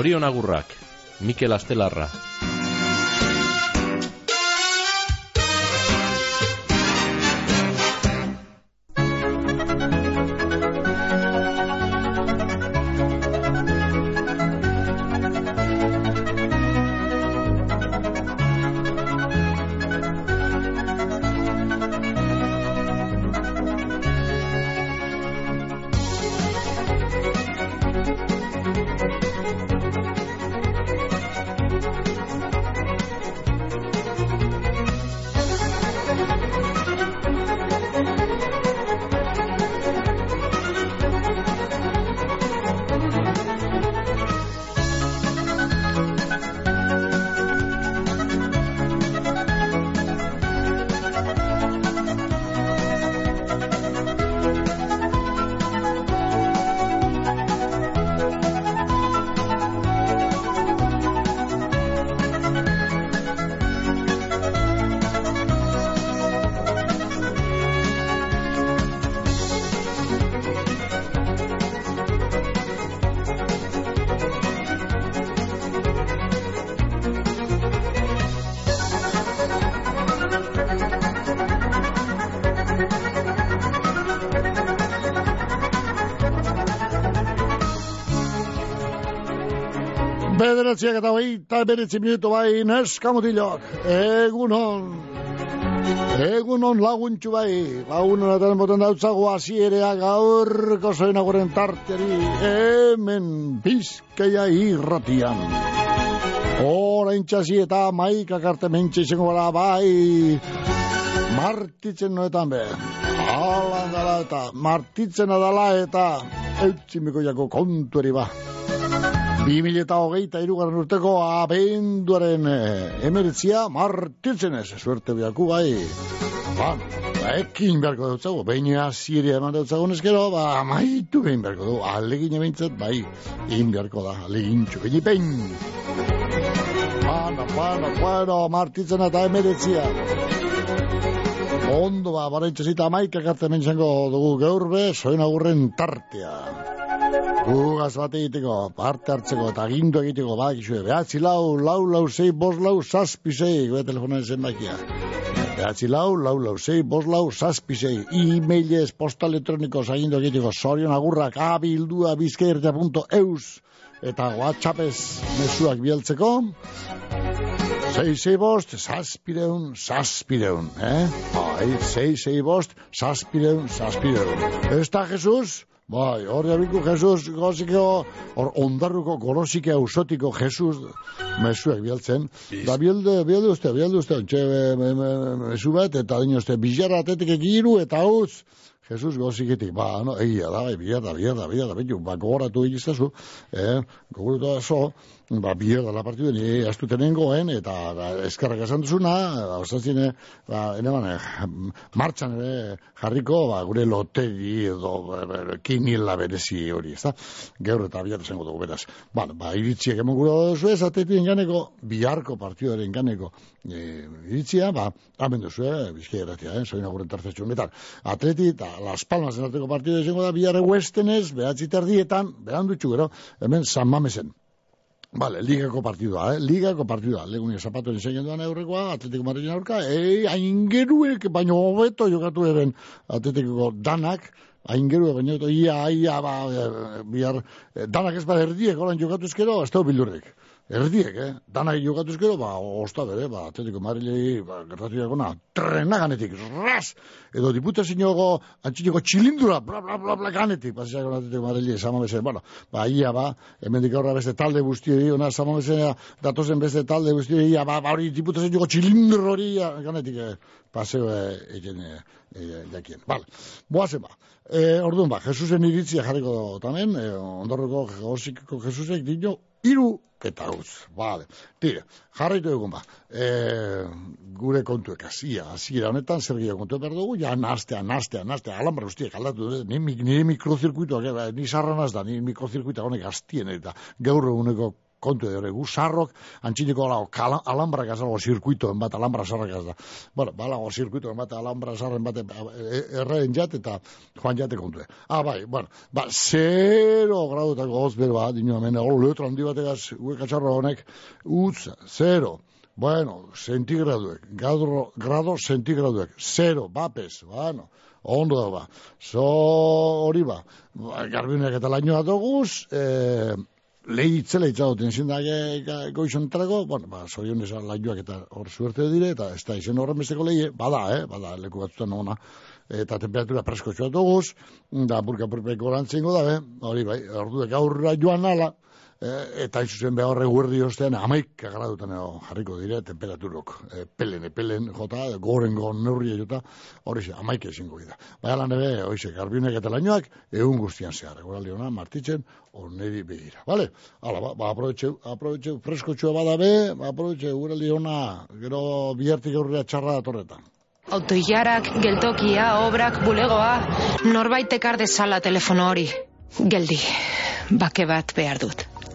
Zorion agurrak, Mikel Astelarra. Bederatziak eta bai, eta beretzi minutu bai, neskamutilok, egun hon, egun hon laguntxu bai, lagun honetan boten dautzago azierea gaurko zoen aguren tarteri, hemen bizkeia irratian. Hora intxasi eta maika karte mentxe izango bara bai, martitzen noetan be, alan dala eta, martitzen adala eta, eutzimiko jako kontueri ba. 2000 eta hogeita irugarren urteko abenduaren eh, emeretzia martitzen ez, suerte biaku bai. Ba, ba, ekin beharko dutzago, behin aziria eman dutzago neskero, ba, maitu behin beharko du, alegin ebintzat, bai, egin beharko da, alegin txuken ipen. Bueno, bueno, bueno, martitzen eta emeretzia. Ondo, ba, bara itxasita maikak arte mentzango dugu geurbe, soen agurren tartea. Gugaz bat egiteko, parte hartzeko eta gindu egiteko, bak izue, behatzi lau, lau, lau, zei, bos, lau, saspi, zei, gure telefonan zen bakia. Behatzi lau, lau, lau, zei, bos, lau, saspi, zei, e-mailez, posta elektroniko, zagindu egiteko, sorion agurrak, abildua, bizkairtea.eus, eta whatsappez mesuak bialtzeko, Sei, sei bost, saspireun, saspireun, eh? Bai, sei, sei bost, saspireun, saspireun. Ez da, Jesus? Bai, hor jabiko Jesus, gozikeo, hor ondarruko gorosike ausotiko Jesus, mesuek bialtzen. Da bialde, bialde uste, bialde uste, ontxe, mesu bat, eta dino uste, bizarra atetik egiru, eta hauz, Jesus goziketik, ba, no, egia da, bai, biarda, biarda, biarda, biarda, ba, egizazu, eh, gogoratu da, so, ba, biarda la partidu, ni astu tenengoen, eta ba, eskarrak esan duzuna, ba, osatzen, ba, ene bane, martxan ere jarriko, ba, gure lotegi edo kinila berezi hori, ez da? Gaur eta biarda zengo dugu, beraz. Ba, ba, iritziek emon gure duzu ez, atetien ganeko, biharko partiduaren ganeko, e, iritzia, ba, amen duzu, eh, bizkia eratia, eh, soin aguren tartetxun, eta atleti, eta Las Palmas en arteko partidu izango da, biharre westenez, behatzi terdietan, behan dutxu gero, hemen San Mamesen. Vale, ligako partidua, eh? Ligako partidua. Legunia zapatu enseñan duan aurrekoa, atletiko marrien aurka, ei, aingeruek, baino hobeto jokatu eren atletiko danak, aingeruek, baino hobeto, ia, ia, ba, e, bihar, e, danak ez ba erdiek, horan jokatu ezkero, ez da bildurrek. Erdiek, eh? Danak jokatu ezkero, ba, osta bere, ba, atletiko marrilei, ba, gertatu egona, trena ganetik, ras! Edo diputazioago, antxineko txilindura, bla, bla, bla, bla, ganetik, pasiak egona atletiko marrilei, samamesen, bueno, ba, ia, ba, hemendik aurra beste talde guztioi, ona, samamesen, datozen beste talde guztioi, ia, ba, ba, hori diputazioago txilindura hori, ganetik, eh, paseo, eh, egen, eh, eh, jakien. Bale, boazen ba. E, orduan ba, Jesusen iritzia jarriko tamen, e, ondorreko gozikiko Jesusek dino, iru eta uz. Bale, tira, jarraitu egun ba. E, gure kontuek, azia, azia honetan, zer gira kontu behar dugu, ja, nastea, nastea, nastea, alambar guztiek aldatu, eh? ni, ni mikrozirkuitoak, eh, ni sarra da, ni mikrozirkuitoak honek aztien, eta gaur eguneko kontu edo gu sarrok, antxiniko ala, alambra gazalago zirkuitoen bat, alambra sarrak da. Bueno, balago zirkuitoen bat, alambra sarren bat, e, erraen jat, eta joan jate kontu. Ah, bai, bueno, ba, zero gradutako hoz bero bat, dino hemen, hor letra handi bategaz, uekatxarra honek, utz, zero. Bueno, centigraduek, grado, grado centigraduek, zero, bapes, bueno, ondo da ba. So, hori ba, garbinek eta lainoa doguz, e, lehi itzela itzagoten zindak goizonetarago, bueno, ba, zorion esan lainoak eta hor suerte dire, eta ez da izen horren besteko lehi, bada, eh, bada, leku batzutan ona, eta temperatura presko txoa doguz, da burka purpeko lantzengo da, hori bai, orduek aurra joan nala, Eh, eta izuzen behar horre guerdi ostean amaik gradutan jarriko dire temperaturok e, pelen, pelen jota, goren goren neurria jota, hori ze, amaik ezingo gira. Baina lan ere, hori garbinek eta lainoak, egun guztian zehar, eguraldi hona, martitzen, oneri behira. Vale? Hala, ba, ba aprobetxe, aprobetxe, fresko txua badabe, ba, aprobetxe, eguraldi hona, gero bihartik aurrera txarra datorretan. Autoiarak, geltokia, obrak, bulegoa, norbait ekar dezala telefono hori. Geldi, bake bat behar dut.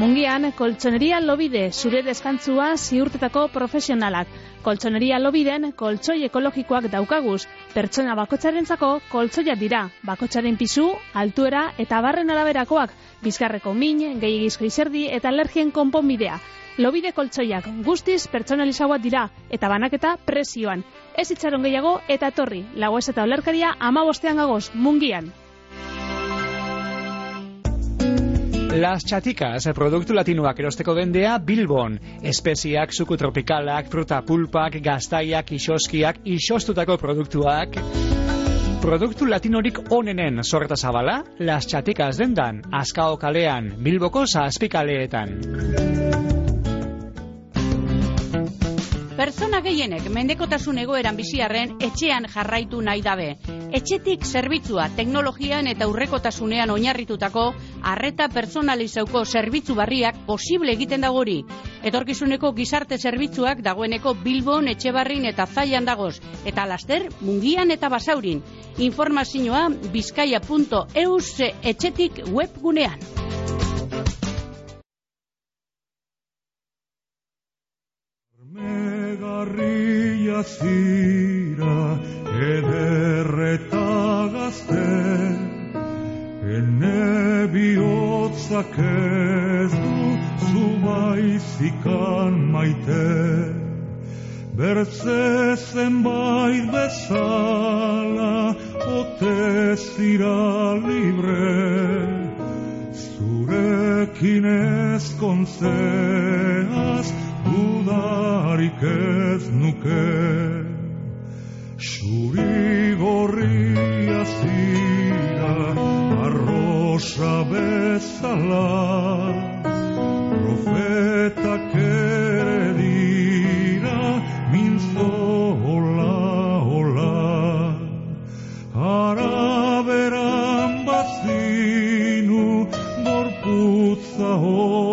Mungian, koltsoneria lobide zure deskantzua ziurtetako profesionalak. Koltsoneria lobiden koltsoi ekologikoak daukaguz. Pertsona bakotxarentzako koltsoia dira. Bakotxaren pisu, altuera eta barren alaberakoak. Bizkarreko min, gehiagizko izerdi eta alergien konponbidea. Lobide koltsoiak guztiz pertsonalizagoa dira eta banaketa presioan. Ez itxaron gehiago eta torri. Lagoez eta olerkaria ama bostean gagoz, mungian. Las Chaticas, produktu latinoak erosteko bendea Bilbon. Espeziak, suku tropikalak, fruta pulpak, gaztaiak, isoskiak, isostutako produktuak. Produktu latinorik onenen sorreta zabala, Las Chaticas dendan, Azkao kalean, Bilboko zazpikaleetan. Pertsona gehienek mendekotasun egoeran biziarren etxean jarraitu nahi dabe. Etxetik zerbitzua teknologian eta urrekotasunean oinarritutako arreta personalizauko zerbitzu barriak posible egiten dagori. Etorkizuneko gizarte zerbitzuak dagoeneko Bilbon, Etxebarrin eta Zaian dagoz. Eta laster, mungian eta basaurin. Informazioa bizkaia.eus etxetik webgunean. Megarria zira ederreta gazte Ene bihotzak ez du zubaizikan maite. Bertze zenbait bezala ote zira libre Zurekin ez kontzeaz dudarik ez nuke. Xuri gorria zira arrosa bezala Profetak Oh.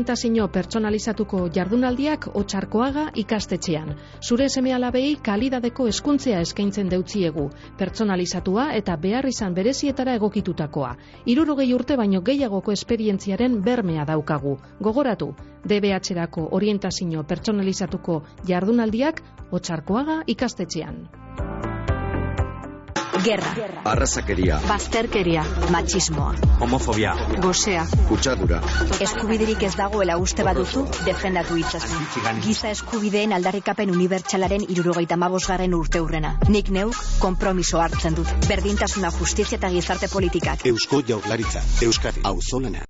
Orientazio pertsonalizatuko jardunaldiak otxarkoaga ikastetxean. Zure semealabei kalidadeko hezkuntzea eskaintzen deutziegu, pertsonalizatua eta behar izan berezietara egokitutakoa. Irurogei urte baino gehiagoko esperientziaren bermea daukagu. Gogoratu, DBH-erako orientazio pertsonalizatuko jardunaldiak otxarkoaga ikastetxean. Gerra, Arrazakeria, bazterkeria, machismoa, homofobia, gosea, kutsadura, eskubiderik ez dagoela uste baduzu, defendatu itzazu. Giza eskubideen aldarrikapen unibertsalaren irurogeita mabosgarren urte hurrena. Nik neuk konpromiso hartzen dut. Berdintasuna justizia eta gizarte politikak. Eusko Jaurlaritza, Euskadi, Auzolana.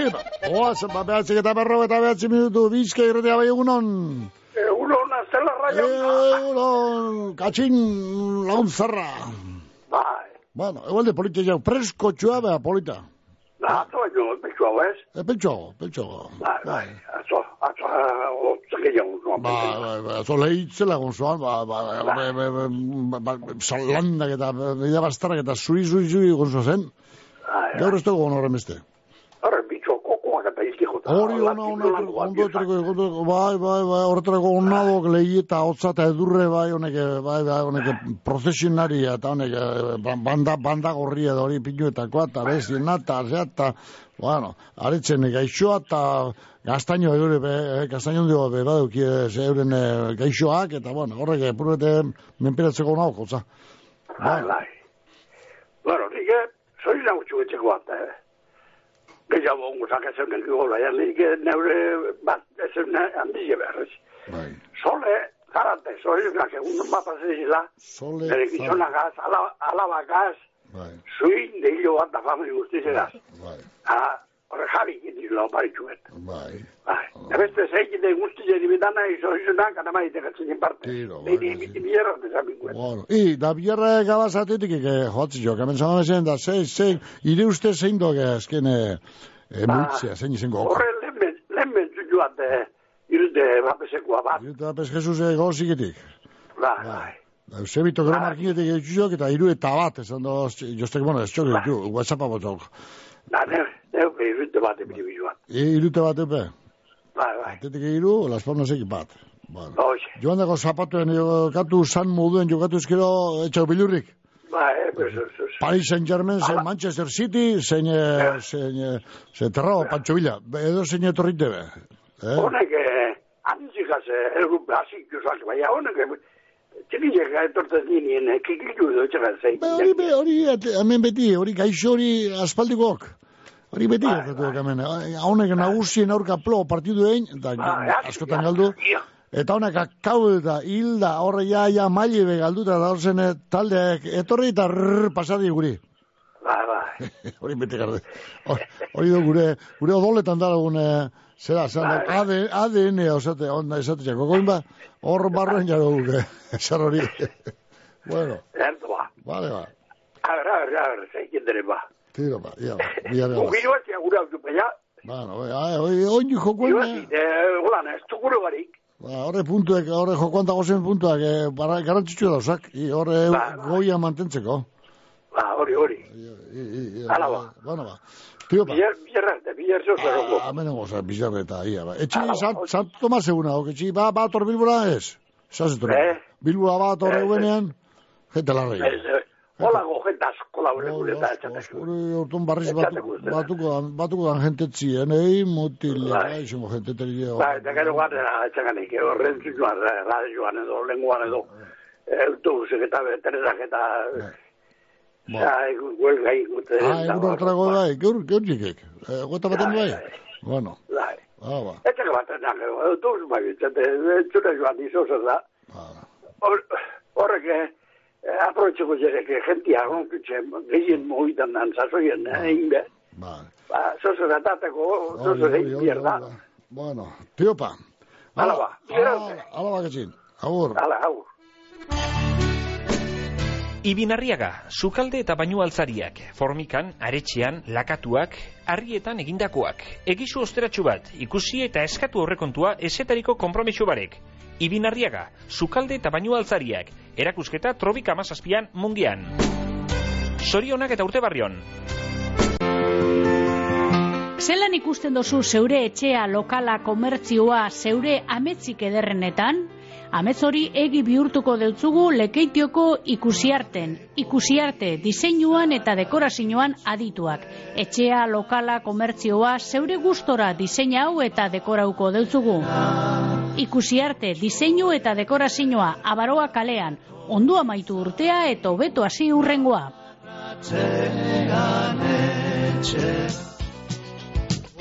Iba, oazen, ba, behatzik eta berro eta behatzi minutu, bizka irretea bai egunon. Egunon, azela raia. Egunon, katxin lagun zarra. Bai, Bueno, egualde polita jau, presko txua beha polita. da, atzo baino, betxu hau ez? E, pentsoago, pentsoago. Bai, bai, atzo, atzo, otzak egin guzuan. Ba, ba, ba, zo lehitzela gonzoan, ba, ba, ba, ba, ba, ba, ba, salandak eta bida bastarrak eta zui, zui, zui gonzo zen. Gaur ez dugu horren beste. Horre, bitxo, kokoak eta izki jota. Hori ona, ona, ondo etreko, ondo, bai, bai, bai, horretarako onadok lehi eta hotza eta edurre, bai, honek, bai, bai, honek prozesionaria eta honek ba- banda, banda gorria da hori pinuetakoa eta beziena eta zea eta, bueno, aretzen gaixoa eta gaztaino eure, be, eh, gaztaino dio, be, baduki, euren eh, gaixoak eta, bueno, horrek, eh, purete, menperatzeko nago, hotza. Bai, bai. Bueno, nik, zoi nautxu etxeko bat, eh? Gehiago ongo sakatzen neki gola, ja, nik neure bat, ez handize beharrez. Bai. Sole, garante, zoi nak egun bat pasezila, Sole, bere gizonagaz, ala- alabakaz, Bai, zuin de hilo bat da famili guztizegaz. bai, Ah, horre jarri gindi lau baritxuet. bai. Bai. Da beste zeik de guztizeri bitana, izo izunak, anama itekatzen parte. Tiro, bai, nei, biti bierra, desaminguet. Bueno, i, da bierra gabazatetik eke jotzi jo, kamen zama zen, da zein, zein, ire uste zein doge azken e, e, multzea, zein izango. Horre lehen lehen mentzu joat, eh, irute bapesekoa bat. Pez Jesus ego zikitik. Bai, bai. Da, Zebito gero markinetik egitxuzok, eta iru eta bat, esan do, jostek, bueno, ez txok, ditu, whatsappa botok. Da, ne, ne, irute bat ebiti bizuan. I, irute bat epe, Bai, bai. atetik iru, las palmas eki bat. Bueno. Oxe. Joan dago zapatuen jokatu san moduen jokatu ezkero etxau bilurrik. Bai, eh, pues. Paris Saint Germain, zein Manchester City, zein, eh, zein, eh, zein terrao, Pancho Villa, edo zein etorrite be. Eh? Honek, eh, antzikaz, eh, errupe hasik jozak, baina honek, eh, txikilek etortzen ginien, eh, kikilu edo etxegan zein. Be, hori, be, hori, et- hemen beti, hori gaixo hori aspaldikoak. Hori beti, Bai, gertatu bai, hemen. Haunek nagusien aurka plo partidu egin, eta Bai, askotan galdu. Eta honek akau eta hilda, horre ja, ja, maile be galduta da horzen eh, taldeak etorri eta rrr, pasadi guri. Bai, bai. hori bete garde. Hor- Hori du gure, gure odoletan da lagun, eh, zera, zera, ADN, ADN, osate, onda esate, gogoin ba, hor barruen jaro guke, esan hori. bueno, Erdo ba. vale, ba, A ver, a ver, a ver, zeikin dere ba. tiro, ba, ia, ia, ia, Gugiro ez gure hau dupeia, Bueno, oi, oi, oin jokoen, giro ez, eh, holan, ez du gure barik. ba, horre puntuek, horre jokoan dago zen puntuak, eh, bara, garrantzitsu dauzak, i, horre Ba, ba. goia mantentzeko. Ba, hori, hori. I, i, i, Hala ba. Bueno, ba. Tiopa. Bier, bierrarte, bier zoz egongo. Hemen goza, bizarreta, ia, ba. Etxi, Sant, Sant Tomas eguna, ok, etxi, ba, ba, ator Bilbora ez? Zazetora. Eh? Bilbora ba, ator Eh, eguenean, gente larrei. Ez, eh, Holago jente asko laure gure eta etxatek. Hori, ortun barriz batuko, batuko dan jentetzi, enei, mutil, Bai. bai, izango jenteteri. Ba, eta gero guardera, etxaganik, horren zituan, radioan edo, lenguan edo, autobusek eta beteretak eta... Ja, ikute. Ah, egun ortrago bai, gaur, gaur jikek. Eh, Gota baten bai? Bueno, Bai. ah, ba. Etxak bat, autobus bai, etxate, zure joan izoz da. Hor- Horrek, aprobetxeko zerek, jentia, ronkitxe, gehien mogitan dan, zazoien, egin be. Ba. Ba, zozo da tateko, zozo da izbierda. Bueno, tiopa. Hala ba, Ala, ala ba, ketxin. Agur. Hala, hau. Ibinarriaga, sukalde eta bainu altzariak, formikan, aretxean, lakatuak, harrietan egindakoak. Egizu osteratxu bat, ikusi eta eskatu horrekontua esetariko kompromiso barek. Ibinarriaga, sukalde eta bainu altzariak, erakusketa trobik amazazpian mungian. Sorionak eta urte barrion. Zelan ikusten dozu zeure etxea, lokala, komertzioa, zeure ametzik ederrenetan? Amets hori egi bihurtuko deutzugu lekeitioko ikusiarten. Ikusiarte, diseinuan eta dekorazioan adituak. Etxea, lokala, komertzioa, zeure gustora diseina hau eta dekorauko deutzugu. Ikusiarte, diseinu eta dekorazioa, abaroa kalean. Ondo amaitu urtea eta hobeto hasi urrengoa.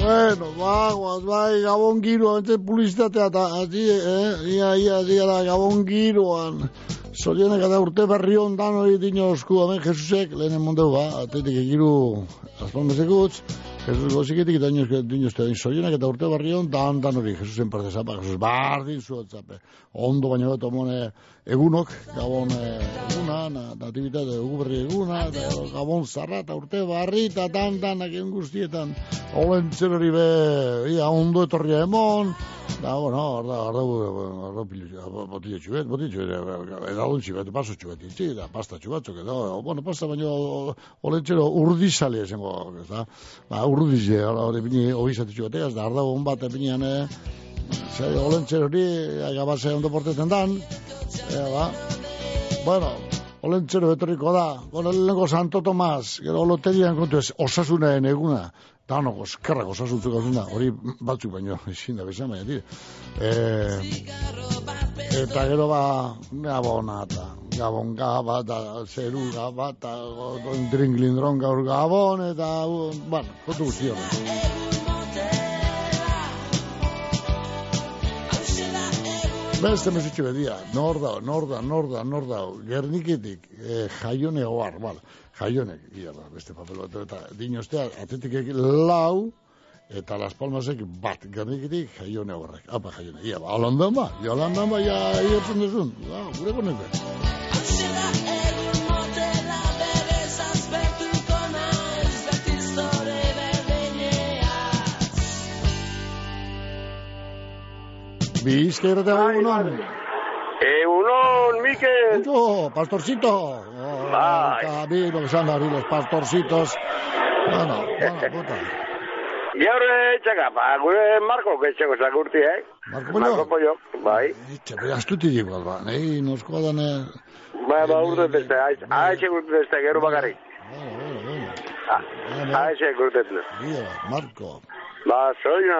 Bueno, bagoaz, bai, gabon giroan, ente publizitatea eta hasi, eh, ia, ia, ia, da, gabon giroan. Zorionek eta urte berri ondan hori dino osku, hemen Jesusek, lehenen mondeu, ba, atetik egiru, azpalmezek utz, Jesus goziketik eta dinozte, zorionek eta urte berri ondan, dan hori, Jesusen parte zapa, Jesus bardin zuotzape. Ondo baina beto mone egunok, gabon eh, eguna, na, natibitate egu berri eguna, eta gabon zarra eta urte barri, eta dan, danak egin guztietan, Olen hori be, ia, ondo etorria emon, da, bueno, arda, arda, arda, botilla txubet, botilla txubet, edalun txubet, paso txubet, itzi, da, pasta txubatzuk, edo, bueno, pasta baino, olen txero urdizale esango, ez da, ba, urdize, hori bini, obizate txubeteaz, da, arda, on bat, epinean, eh, zei, olen hori, agabase ondo portetan dan, ea, ba, bueno, Olentzero etorriko da, bueno, lehenko Santo Tomas, gero loterian kontu ez, osasunaen eguna, danok oskerrak osasuntzuk osuna, hori batzuk baino, ezin da bezan baina, tira. E, eta gero ba, gabona, eta gabon gaba, eta zeru gaba, eta dringlindron gaur gabon, eta, bueno, kontu guzti Beste mesutxe bedia, nor da, nor da, nor da, nor da, gerniketik, eh, jaione oar, bala, jaionek, ia da, beste papel bat, eta dinostea, atetik lau, eta Las Palmasek bat, gerniketik, jaione oarrek, apa jaione, ba, holandan ba, holandan ba, ja, iertzen duzun, ba, gure koneke. Bizka irratea egunon. Egunon, Mikel. Mucho, pastorcito. Oh, Bai. Eta bi, lo que son los pastorcitos. Bueno, bueno, puta. Gaur etxaka, ba, gure Marko ketxeko zakurti, eh? Marko Pollo? Marko Pollo, bai. Itxe, bera, astuti dik, ba, nahi, nosko da, ne... Ba, ba, urte beste, haitxe urte beste, gero bakarrik. Haitxe urte beste. Ia, Marko. Ba, soy una,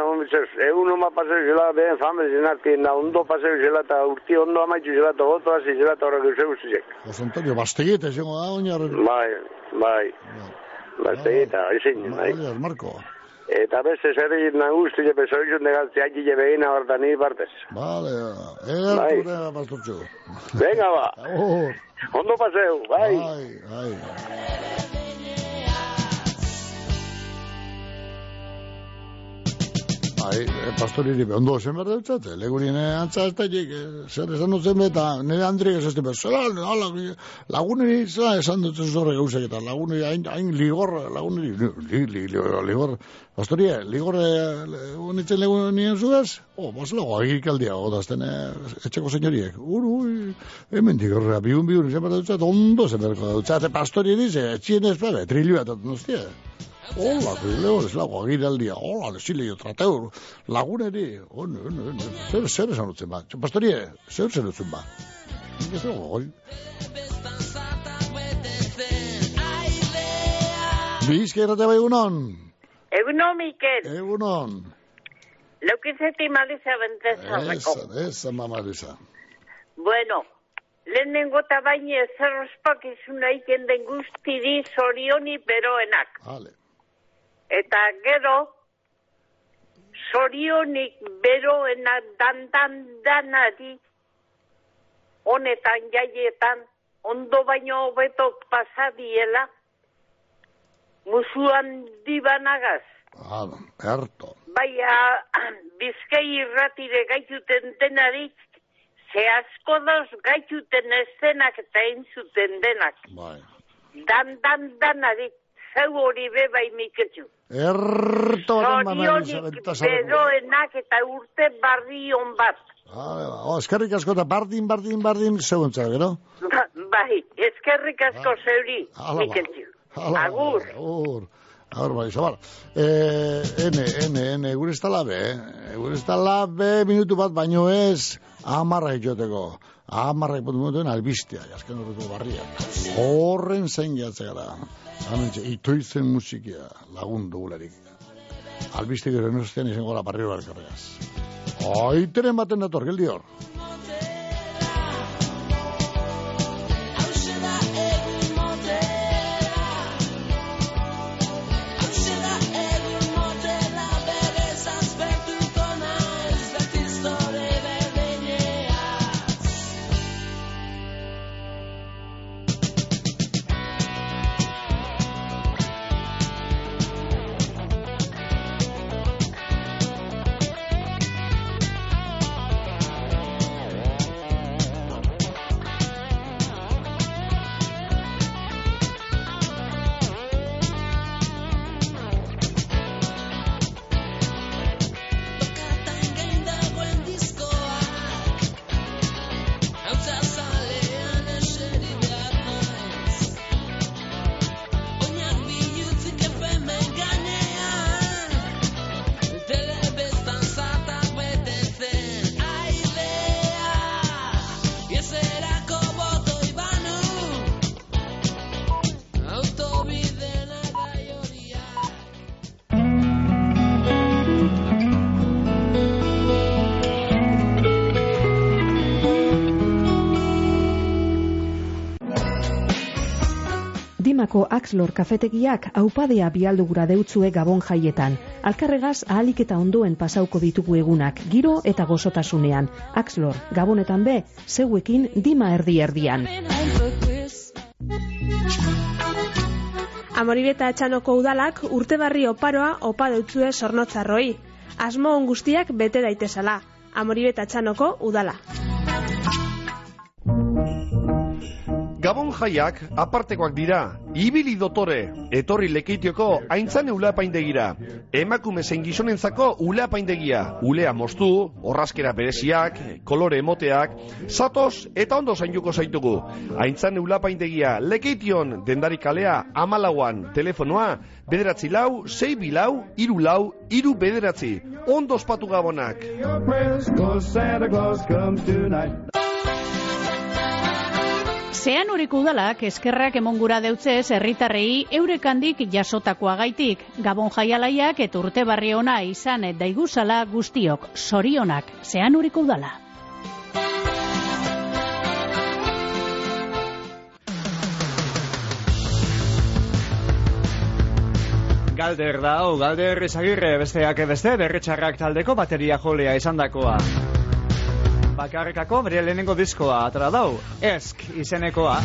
egun oma paseo zela, behen fame zenarki, na ondo paseo zela, eta urti ondo amaitu zela, eta goto hasi zela, eta horrek euseu zizek. Jose Antonio, bastegite, zengo da, oinarren. Bai, bai. Bastegita, ezin, bai. Oiaz, Marko. Eta beste zer egin nagusti, jepe soizun negaltzi haki jebe egin abarta ni partez. Vale, Bai. egertu da, pastortxo. Venga, ba. Ondo paseo, bai. Bai, bai. Bai, e, pastoriri be, ondo zen behar dutzate, legurien antza ez da, eh, zer esan dutzen be, eta nire Andriek ez ezten behar, zela, hala, laguneri, zela, esan dutzen zorre gauzak, eta laguneri, hain, hain ligor, laguneri, li, li, li, ligor, pastorie, ligor, unitzen legunien zuez, o, baselago, egikaldia, odazten, eh, etxeko senyoriek, uru, hemen digorra, biun biun, zen behar dutzate, ondo zen behar dutzate, pastorieri, ze, txien ez behar, trilioa, nostia, Hola, Leo, ez lago agiraldia. Hola, desile jo trateo. Laguneri. Ono, ono, ono. Zer, zer esan utzen ba. Pastorie, zer zer utzen ba. Ez dago, goi. Bizka irrate bai egunon. Egunon, Mikel. Egunon. Leukizeti maliza bentezarreko. Esa, esa mamarisa. Bueno, lehenengo eta baina zer ospakizuna iken den guztiri zorioni beroenak. Vale. Eta gero, zorionik beroenak dandan danari, honetan jaietan, ondo baino hobeto pasadiela, musuan dibanagaz. Ah, erto. Baina, bizkai irratire gaituten denarik, ze asko dauz gaituten eszenak eta entzuten denak. Bai. Dan, dan, danarik, zeu hori be bai miketxu. Erto, mamarisa Zorionik bentezarreko. beroenak eta urte barri on bat. Vale, ba. Oh, eskerrik asko eta bardin, bardin, bardin, zeuntza, gero? Ba- bai, eskerrik asko zeuri, Hala ba. miketxu. Hala, Agur. Agur. Agur, bai, zabal. Eh, ene, ene, ene, gure ez talabe, eh? Gure ez talabe, minutu bat, baino ez, amarra joteko. Amarra ipot minutuen albistea, jasken horretu barria. Horren zain jatze gara. Hamentxe, itoizen musikia lagun dugularik. Albiste gero enostean izango la barrio barkarregaz. Oiteren baten dator, geldi hor. Dimako Axlor kafetegiak aupadea bialdugura deutzue gabon jaietan. Alkarregaz ahalik eta ondoen pasauko ditugu egunak, giro eta gozotasunean. Axlor, gabonetan be, zeuekin dima erdi erdian. Amoribeta etxanoko udalak urtebarri oparoa opa deutzue sornotzarroi. Asmo guztiak bete daitezala. Amoribeta etxanoko udala. Gabon jaiak apartekoak dira, ibili dotore, etorri lekeitioko aintzane ulapaindegira. Emakume zein gizonentzako ulapaindegia, ulea moztu, orraskera bereziak, kolore emoteak, zatoz eta ondo zainduko zaitugu. Aintzane ulapaindegia lekeition dendari kalea amalauan telefonoa, bederatzi lau, sei bilau, iru lau, iru bederatzi. Ondo ospatu gabonak. Zean uriko udalak eskerrak emongura deutzez herritarrei eurekandik jasotakoa gaitik. Gabon jaialaiak eta urte barri ona izan daiguzala guztiok. Sorionak, zean uriko udala. Galder da, hau, galder ezagirre besteak beste, berretxarrak taldeko bateria jolea izandakoa. Bakarrekako bere lehenengo diskoa atara dau, esk izenekoa.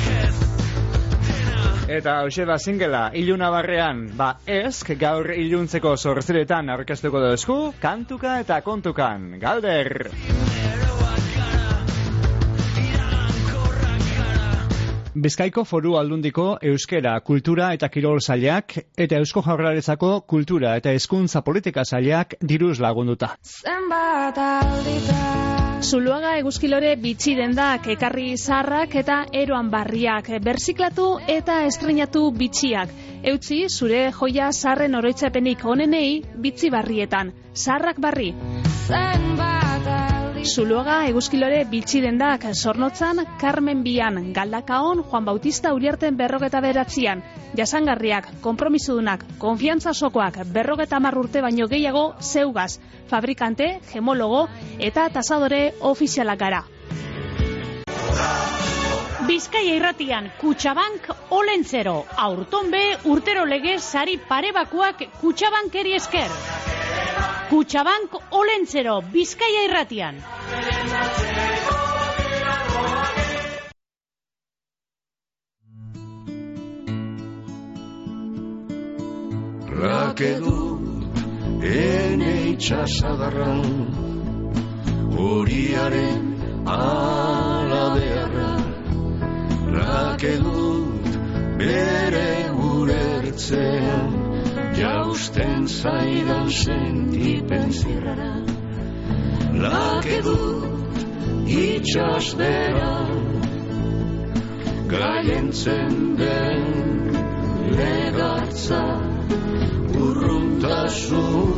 Eta hause da singela, iluna barrean, ba esk gaur iluntzeko sortziretan aurkeztuko dozku, kantuka eta kontukan, galder! Bizkaiko foru aldundiko euskera, kultura eta kirol zailak eta eusko jaurlaritzako kultura eta hezkuntza politika zailak diruz lagunduta. Zenbat alditan Zuluaga eguzkilore bitxi dendak, ekarri zaharrak eta eroan barriak, berziklatu eta estrenatu bitxiak. Eutzi, zure joia zaharren oroitzapenik onenei bitzi barrietan. Zaharrak barri. Zuluaga eguzkilore bitxi dendak, zornotzan, Carmen Bian, Galdakaon, Juan Bautista Uriarten berrogeta beratzian. Jasangarriak, kompromisudunak, konfiantza sokoak, berrogeta urte baino gehiago, zeugaz, fabrikante, gemologo eta tasadore ofizialak gara. Bizkaia irratian, Kutxabank olentzero, aurton be urtero legez sari parebakuak Kutxabankeri esker. Kutxabank olentzero, Bizkaia irratian. Rakedu ene itxasadarran horiaren alabearra Rakedut bere urertzean jausten zaidan sentipen zirrara Lakedut itxas beran gaientzen den legartza urruntasun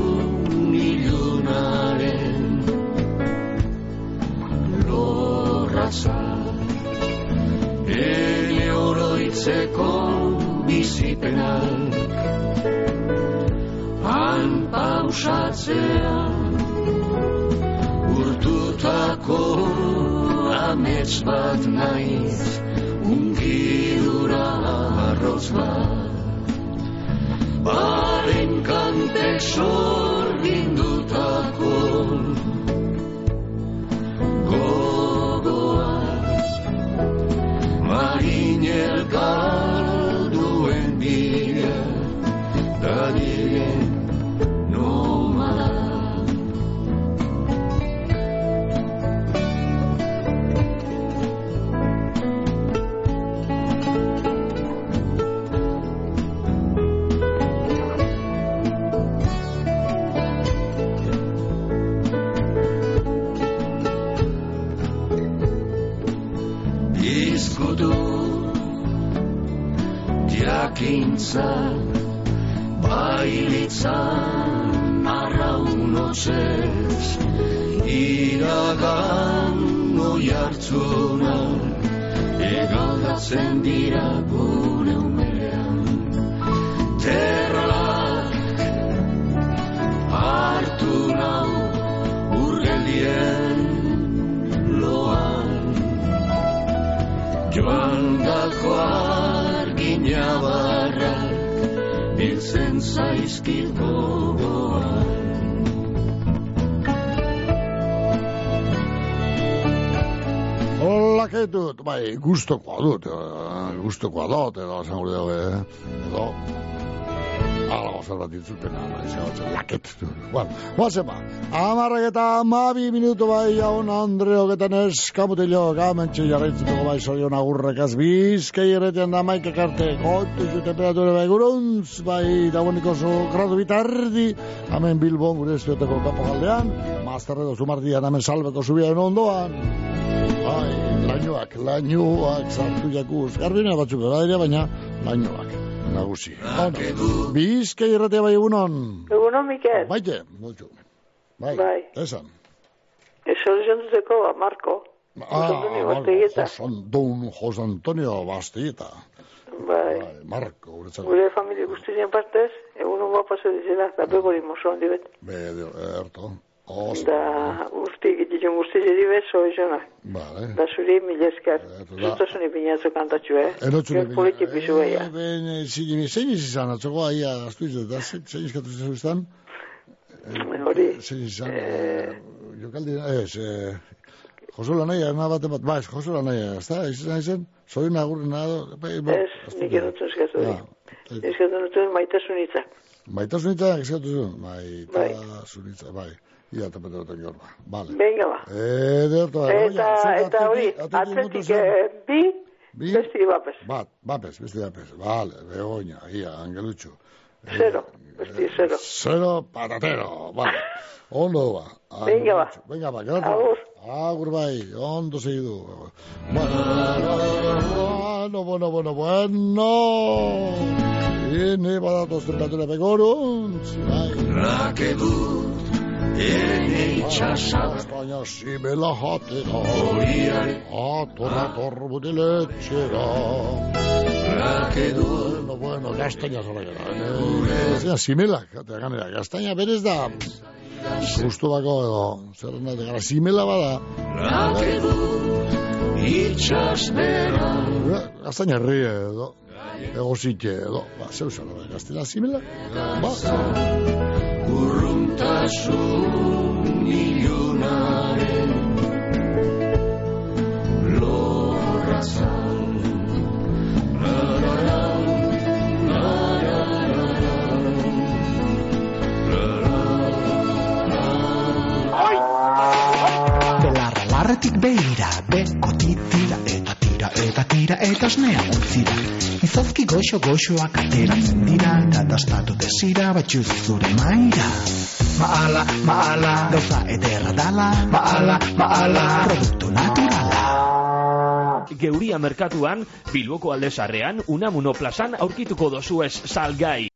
ilunaren lorratza. Ele oroitzeko bizipenak pausatzea urtutako amets bat naiz ungidura arroz bat Baren kantek sorgindutako gogoaz Marinel jakintza bailitzan arraunozez iragan oi hartzuna egaldatzen dira zaizkit gogoan. Hola, que dut, bai, dut, eh, gustokoa dut, edo, esan gure dago, eh, edo, ala, gozat ditzuten, ala, izan batzen, laket, bueno, guazen ba, amarrak eta amabi minutu bai, jaun Andreo getan eskamutilo, gamentxe jarraitzutuko bai, sorion agurrak azbizkei erretean da maikak arte, gotu zu temperatura bai, guruntz, bai, dagoeniko zo gradu bitardi, hemen Bilbon gure estueteko kapo galdean, mazterre dozu mardian, hemen salbeko zubiaren ondoan, Bai, lainoak, lainoak sartu jakuz. Garbina batzuk gara dira, baina lainoak, nagusi. Bueno, bizkai irratea bai egunon. Egunon, Mikel. Baite, mucho. Bai, Bai. esan. Eso duzeko, Marco. Ah, Antonio Marco, Basteguieta. Jos, An- don Jos Antonio Basteguieta. Bai. Marco, guretzako. Gure familia guztien partez, egunon guapazo dizela, da begori mozo handi bet. Be, erto. Oso. Da urti egititun guzti zedi bet, so izona. Vale. Da zuri mila esker. da- Zutosuni pinatzo kantatxu, eh? Erotzune Gero politi pizu beia. Eh, ben, zein zein izan, atzoko aia, astu izan, da, zein izkatu izan izan? Hori. Zein izan, eh, jokaldi, ez, eh, Josola nahi, na bat bat, ba, ez, Josola nahi, ez da, izan izan, zoi nagurri nado, Ez, nik erotzen eskatu di. Eskatu nutuen maitasun hitzak. Maitasunitzak eskatu zuen, maitasunitzak, bai, ia tapete duten gaur, ba, vale. Venga ba. Eh, derto, Eta, eta hori, atletik eh, bi, Bi? besti bapes. Bat, bapes, beste bapes, vale, begoña, ia, angelutxu. Zero, besti zero. Zero patatero, vale. Ondo ba. Venga, ba. Venga ba, geratu. Agur. Agur bai, ondo segidu. Bueno, bueno, bueno, bueno. Ene badatoz temperatura begoruntz. Bai. Rake ene itxasa. Baina simela jatera. Horiare. Ator, ator, butiletxera. Rake dut. Bueno, bueno, gaztaina zara gara. Gaztaina simelak, eta ganera, gaztaina berez da, Justo bako edo, zer nahi, gara, simela bada. Rake dut, itxas bera. Gaztaina herri edo, egozitxe edo, ba, zeu zara, gaztaina simela, ba. Larretik beira, beko titira eta tira eta tira eta osnea utzira. Izozki goxo goxoak ateratzen dira, eta dastatu desira batxuz zure maira. Maala, maala, gauza ederra dala, maala, maala, produktu naturala. Geuria merkatuan, Bilboko aldezarrean, Unamuno plazan aurkituko dozuez salgai.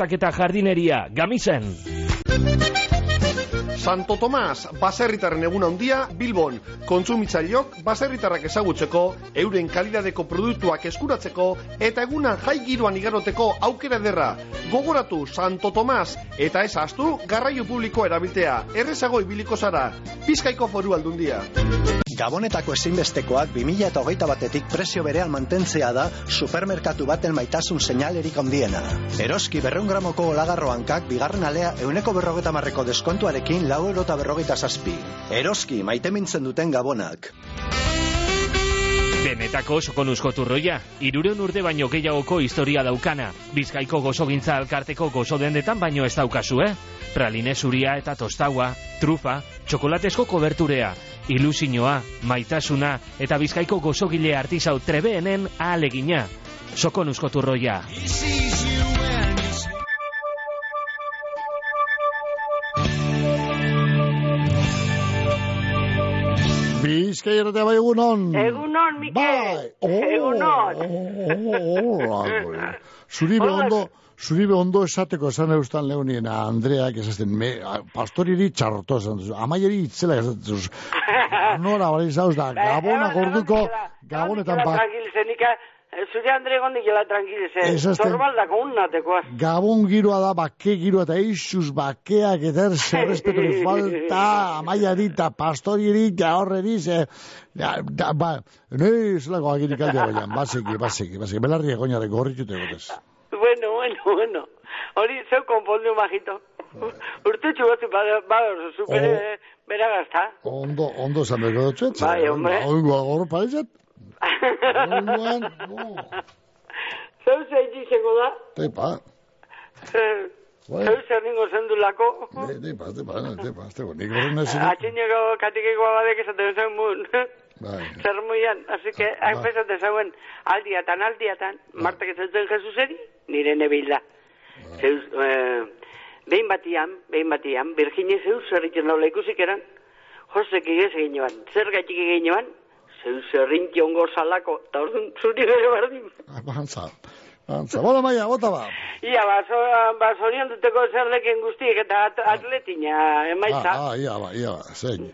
trabiesak eta jardineria, gamizen. Santo Tomas, baserritarren egun handia, Bilbon. Kontsumitzaileok, baserritarrak ezagutzeko, euren kalidadeko produktuak eskuratzeko, eta egunan jai giroan igaroteko aukera derra. Gogoratu, Santo Tomas, eta ez astu, garraio publiko erabiltea. Errezago ibiliko zara. Bizkaiko foru aldundia. Gabonetako ezinbestekoak 2000 eta hogeita batetik prezio berean mantentzea da supermerkatu baten maitasun seinalerik handiena. Eroski berreun gramoko olagarro hankak bigarren alea euneko berrogeta marreko deskontuarekin lau euro eta berrogeita zazpi. Eroski maite mintzen duten gabonak. Benetako sokonuzko turroia, irureun urte baino gehiagoko historia daukana. Bizkaiko gozogintza alkarteko gozo dendetan baino ez daukazu, eh? Praline zuria eta tostaua, trufa, txokolatesko koberturea, ilusinoa, maitasuna eta bizkaiko gozogile artizau trebeenen ahalegina. Sokonuzko turroia. Bizkai erratea bai egunon. Egunon, Mikel. Bai. Oh, Egunon. Oh, oh, Zuribe ondo, zuribe ondo esateko esan eustan leuniena Andreak esazten, me, pastoriri txarto esan duzu, amaieri itzela esan duzu. Nora, bari zauz da, gabona gorduko, gabonetan bat, zure Andre gondik jela tranquilize. Ez azten- Zorbaldako unnatekoa. Gabon giroa da, bake giroa eta eixuz bakeak eder zerrespetori falta, amaiari eta pastorieri eta horreri ze... Ja, da, ba, ne, zelako agirik aldea baian, baseki, baseki, baseki, belarri egoinarek gorritute gotez. Bueno, bueno, bueno. Hori, zeu konpondu majito. Urte txugatzu bador, zu bere, bera gazta. Ondo, ondo esan beko dutxet. Bai, hombre. Oingo agor paretzat. Oingoan, Zeu zeitzi zengo da. tepa, Bai. Zeu zer ningo zendulako. de, tepa, tepa, tepa, tepa, nik horren ezin. Atxineko katikeko abadek esaten zen mun. Bai. Zer muian, así que, hain pesaten zeuen aldiatan, aldiatan, martak ezatzen Jesuseri, nire nebilda. Zeus, eh, behin batian, behin batian, Virginia zeus zerritzen daula ikusik eran, josek igez egin joan, zer gaitik egin joan, zeus zerrintzi ongo salako, eta orduan zuri bere berdin. Bantza, bantza, bola maia, bota ba. Ia, ba, so, ba zorion duteko zer leken guztiek eta at, atletina, emaitza. Ah, ah, ia ba, ia ba, zein.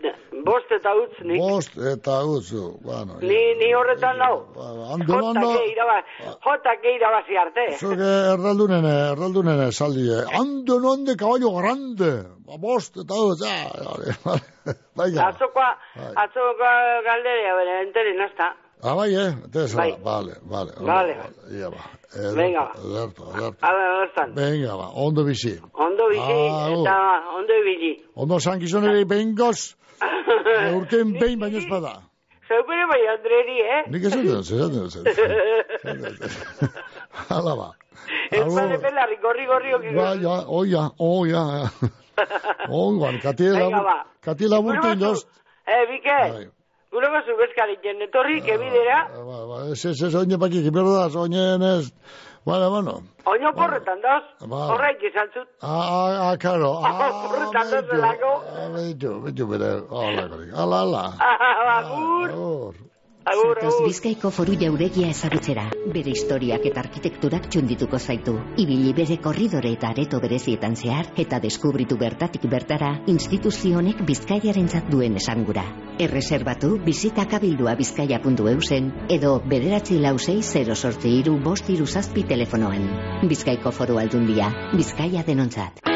Bost eta utz nik. Bost eta utzu, bueno. Ni, ni horretan nau. Ando, ando, Jotake iraba, jotake irabazi arte. zuke erraldunene, erraldunene saldi, eh. ando nonde caballo grande, ba, bost eta utzu, ja, vale, vale, baina. Atzokoa, atzokoa galderea, bere, enteren hasta. Ah, bai, eh? Tez, Bai. vale, vale. Vale. Ia ba. Ederto, Venga. Ederto, ederto. Hala. Venga, ba, ondo bizi. Ondo bizi, Agur. eta ondo ibili. Ondo sankizoneri behingoz, urten behin baino espada. Zeupere bai, Andreri, eh? Nik ez dut, zer dut, Hala ba. Ez bade pelarri, gorri, gorri, oki. Ba, ja, oia, oia. Ongoan, katie Venga, labur, ba. katie laburtu inoz. Eh, Bike, Bai. Gure bazu bezkaritzen, etorri, kebidera, Ba, ba, ez, ez, ez, oine pakik, berda, oinen ez. Bueno, bueno. oino porretan doz, Ba. horraik izan zut. Ah, ah, ah, karo. Ah, Porretan doz, zelako. ah, beitu, beitu bere. Hala, gari. Hala, hala. Agur. Zatoz Bizkaiko foru jauregia ezagutzera. Bere historiak eta arkitekturak txundituko zaitu. Ibili bere korridore eta areto berezietan zehar eta deskubritu bertatik bertara instituzio honek Bizkaiarentzat duen esangura. Erreserbatu bizitakabildoa bizkaia.eusen edo bederatzi lausei 0 sortzi iru bost iru zazpi telefonoan. Bizkaiko foru aldundia, Bizkaia denontzat.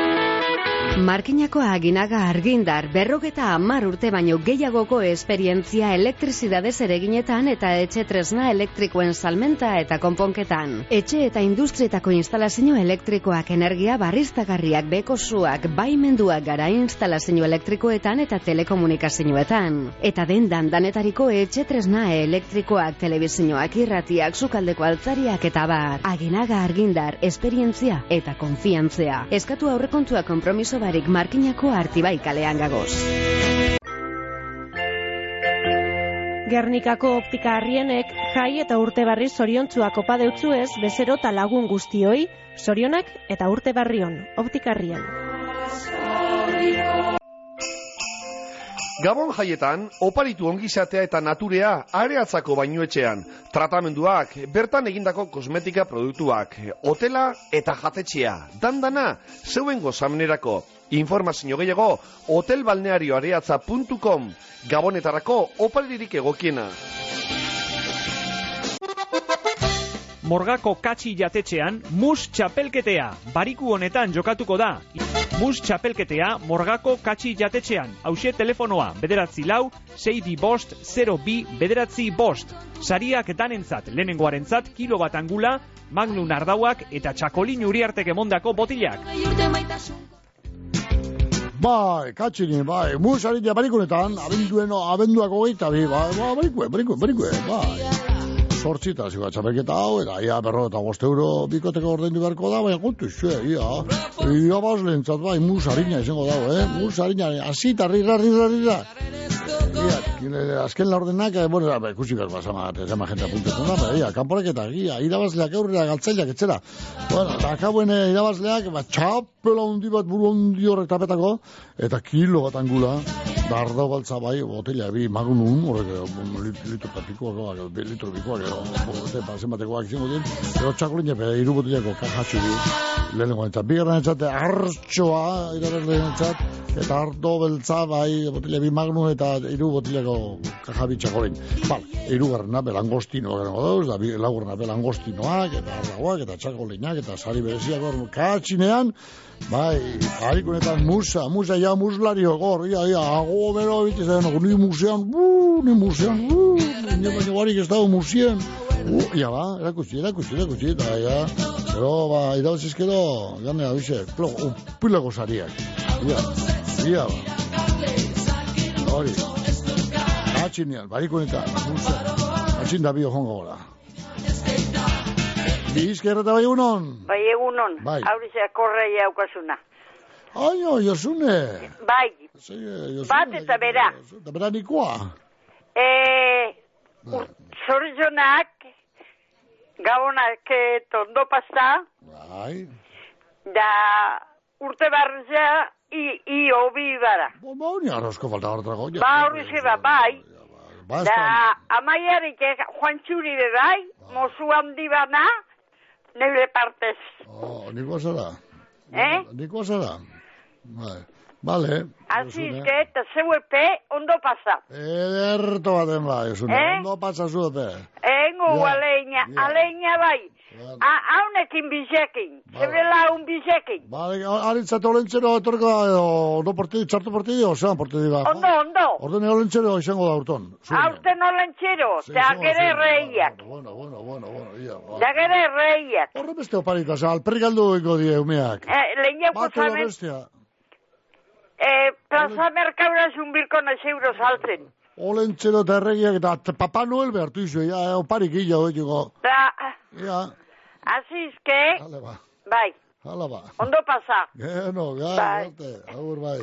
Markinako aginaga argindar berrogeta hamar urte baino gehiagoko esperientzia elektrizidadez ereginetan eta etxe tresna elektrikoen salmenta eta konponketan. Etxe eta industrietako instalazio elektrikoak energia barriztagarriak bekosuak baimenduak gara instalazio elektrikoetan eta telekomunikazioetan. Eta dendan danetariko etxe tresna elektrikoak telebizioak irratiak sukaldeko altzariak eta bar. Aginaga argindar, esperientzia eta konfiantzea. Eskatu aurrekontua konpromiso barik markinako artibai kalean gagoz. Gernikako optika harrienek jai eta urte barri zoriontzuak opa deutzuez bezero eta lagun guztioi, zorionak eta urte barrion, optika harrien. Gabon jaietan, oparitu ongizatea eta naturea areatzako bainuetxean. Tratamenduak, bertan egindako kosmetika produktuak, hotela eta jatetxea. Dandana, zeuen gozamenerako. Informazio gehiago, hotelbalnearioareatza.com. Gabonetarako oparirik egokiena. Morgako katxi jatetxean, mus txapelketea. Bariku honetan jokatuko da. Mus txapelketea morgako katxi jatetxean. Hauxe telefonoa, bederatzi lau, seidi bost, 0 bi, bederatzi bost. Sariak danentzat, lehenengoarentzat, kilo bat angula, magnum ardauak eta txakolin uriartek emondako botilak. Bai, katxini, bai, musari jabarikunetan, abenduen, abenduak hogeita bi, bai, bai, barikue, barikue, barikue, bai. Sortzita, ziba, txapelketa hau, eta ia berro eta bost euro bikoteko ordaindu beharko da, baina kontu xe, ia, ia baslentzat, bai, musarina izango dago, eh, musarina, asita, rira, rira, rira. Kile, azken laurdenak, eh, bueno, ba, ikusi behar basama, zama jente apuntetu da, baina, ia, kanporaketa, ia, irabazleak aurrera galtzaileak etxera. Bueno, eta akabuen irabazleak, ba, txapela hundi bat buru hundi horrek tapetako, eta kilo bat angula, dardo baltza bai, botella bi magnum, horrek, eh, lit- litro eta bi litro pikoak, eh, bote, pa, zenbatekoak izango dien, pero txakolin jepe, iru botellako kajatxu bi, lehenengo entzat, bigarren entzat, hartxoa, irabazleen entzat, eta harto beltza, bai, botella bi magnum, eta iru botellako kaja bi txakolin. Bale, irugarrena belangostino gerango dauz, da laurrena belangostinoak, eta ardagoak, eta txakolinak, eta sari bereziak hor, katxinean, bai, harikunetan musa, musa, ja, muslario, gor, ia, ia, ago, bero, bitez, ni musean, bu, ni musean, bu, ni baino barik ez dago musien, bu, ia, ba, erakutsi, erakutsi, erakutsi, eta, ja, pero, ba, irabazizkero, gane, abize, plo, upilako sariak, ia, ia, ba, hori, katxinean, barikunetan, musa, katxin da bio jongo gora. Bizkerra eta bai egunon? Bai, egunon, Bai. aurizea korreia aukasuna. Aio, Josune. Bai, Sí, Josune. bat eta bera. Eta bera nikoa. E, zorionak, gabonak tondo pasta, Bai. da urte barrizea, i, i hobi bara. Ba, honi arrozko falta hortrago. Ba, horrize ba, bai. Ba, Da, amaiarik eh, Juan Txuri be bai, mozu handi bana, neure partez. Oh, nikoa zara. Eh? Nikoa zara. Bai. Bale. Azizke, eta zeuepe, ondo pasa. Ederto baten bai, esune. Eh? Ondo pasa zuepe. Engo Ja, aleina, aleina bai. Haunekin bizekin, zebela un bizekin. Bale, aritzat olentzero etorko da, edo, ondo portidi, txartu portidi, ozean portidi ba. Ondo, ondo. Orden olentzero izango da urton. Aurten olentxero, da gere reiak. Bueno, bueno, bueno, bueno, ia. ba. Da gere reiak. Horre beste oparik, oza, alperrik aldu eko die, umeak. Eh, Lehiako da zamen, eh, plaza merkaura zunbirko nez euro saltzen. Olentzero eta erregiak eta Papa Noel behartu izu, ja, eh, oparik illa, oitiko. Da, Ja, azizke, Hale ba. bai, hala ba. ondo pasa. Geno, gai, Bai. arte, agur bai.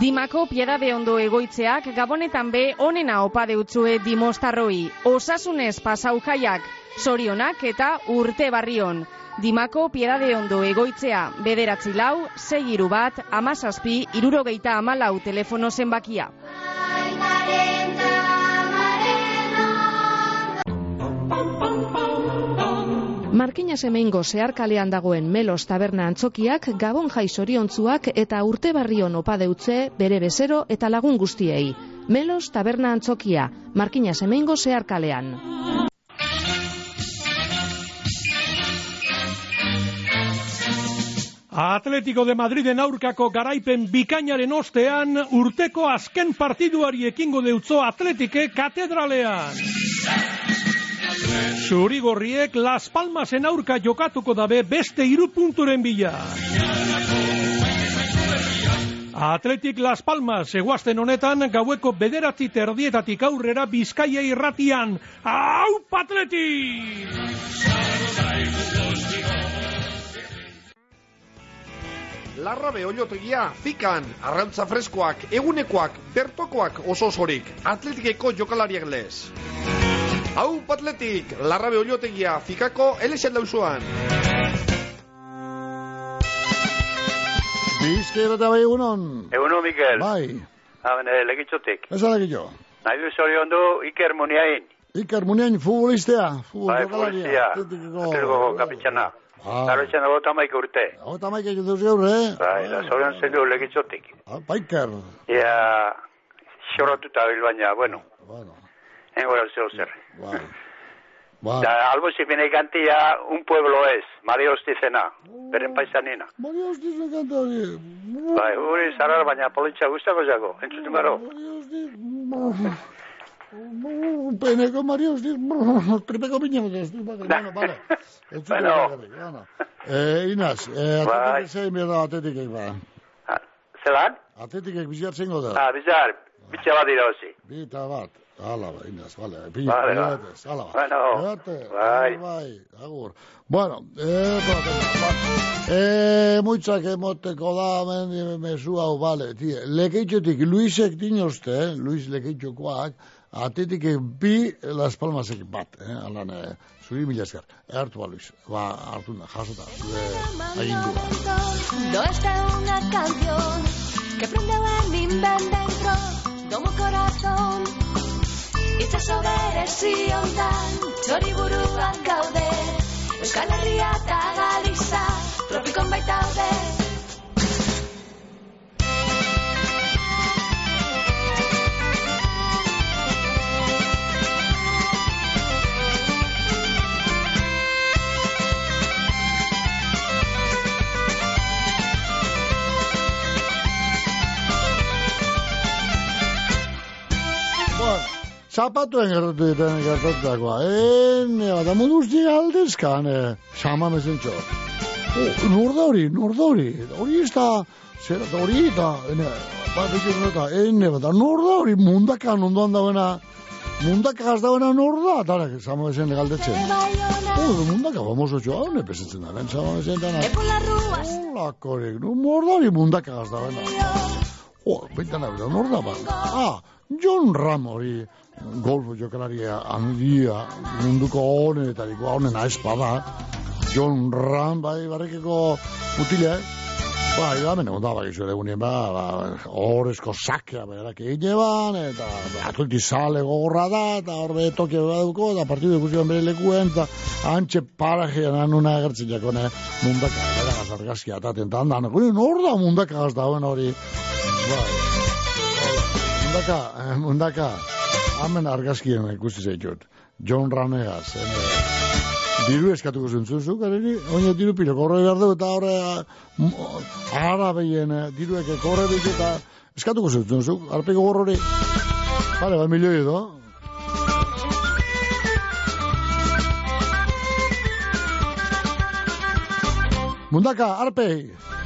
Dimako piedade ondo egoitzeak gabonetan be onena opa deutzue dimostarroi. Osasunez pasau jaiak, sorionak eta urte barrion. Dimako piedade ondo egoitzea, bederatzi lau, sei iru bat, amazazpi, irurogeita amalau telefono zenbakia. Markina semeingo zeharkalean dagoen Melos taberna antzokiak gabon jai zoriontzuak eta urte barrion opa deutze bere bezero eta lagun guztiei. Melos taberna antzokia, Markina semeingo zeharkalean. Atletico de Madriden aurkako garaipen bikainaren ostean urteko azken partiduari ekingo deutzo Atletike katedralean. Zurigorriek Las Palmasen aurka jokatuko dabe beste hiru punturen bila. Atletik Las Palmas eguazten honetan gaueko bederatzi terdietatik aurrera bizkaia irratian. Hau, Atletik! Larrabe oiotegia, fikan, arrantza freskoak, egunekoak, bertokoak oso osorik, atletikeko jokalariak lez. Hau, atletik, larrabe oiotegia, fikako, elexen dauzuan. Bizkera eta bai egunon. Eguno, Mikel. Bai, Haben, eh, legitzotik. ez jo. Nahi du zorion du Iker Muniain. Iker Munien futbolistea, futbol Bai. Atletikeko- Atletico kapitxana. Ah. Garo etxan dago tamaik urte. Hau eta maik egin duz gaur, eh? Bai, da zorion zen du legitzotik. Apa, Iker. Ia, xorratuta bil baina, bueno. Bueno. Engo da zeu zer. Bai. Da, albo zipine gantia un pueblo ez, Mario Ostizena, beren paisanina. Mario Ostiz me kanta hori. Bai, hori zarar baina politxa guztako zago, entzuten garo. Peneko Mario Ostiz. Piña. Bueno, vale. Entzute Bueno. bakarrik, bueno. Eh, Inaz, eh, atletik zein behar da atletikek ba. Zelan? Atletikek biziatzen da. Ah, bizar, bitxa bat dira hozi. Bi eta bat. Hala Inaz, vale. Pilla, Vale, pilla ba. batez, hala ba. Bueno, Ate, bai. bai, agur. Bueno, eh, eh, muitzak emoteko da, men, mesu hau, vale, tie. Lekeitxotik, Luisek dinozte, eh, Luis Lekeitxokoak, atetik bi Las Palmasek bat, eh, alan, eh, zuri mila esker. Hartu ba, Luis, ba, hartu da, jasota, zure agindua. No está una canción que prende en mi ven dentro como corazón Itxaso berezi hontan txori buruan gaude. Euskal Herria eta Galiza tropikon baitaude zapatuen gertatu ditan gertatutakoa. Ene, bada mundu guzti aldezkan, eh, sama mezentxo. Oh, nor da hori, nor da hori. Hori ez da, zera, da hori eta, ene, bat egin eta, ene, bada, nor da hori mundakan ondoan dagoena, mundaka dagoena nor da, eta sama mezen galdetzen. Oh, mundaka famoso txoa, hone pesetzen da, ben, sama mezen dana. Hola, korek, no, nor da hori mundaka dagoena. Oh, baitan abela, nor da ba? Ah, John Ram hori golfo jokalaria handia munduko honetariko honen espada. John Ram bai barrekeko mutile. Ba, iba, mene, onda, ba, gizu egunien, ba, ba, horrezko sakea berak egine ban, eta ba, atleti sale gogorra da, eta horbe tokia baduko, eta partidu ikusi bere lekuen, eta antxe parajean anuna egertzen jako, ne, mundaka, bera gazargazkia, eta tenta handan, gure, nor da mundaka gaz dauen hori, ba, mundaka, eh, mundaka, hamen argazkien ikusi zaitut, John Ranegas, ene, Diru eskatuko zentzuzuk, areri, oine diru pilo, korre behar du, eta horre, ara behien, diruek korre behit eta eskatuko zentzuzuk, arpeko gorrori, bale, bat milioi edo. Mundaka, arpei!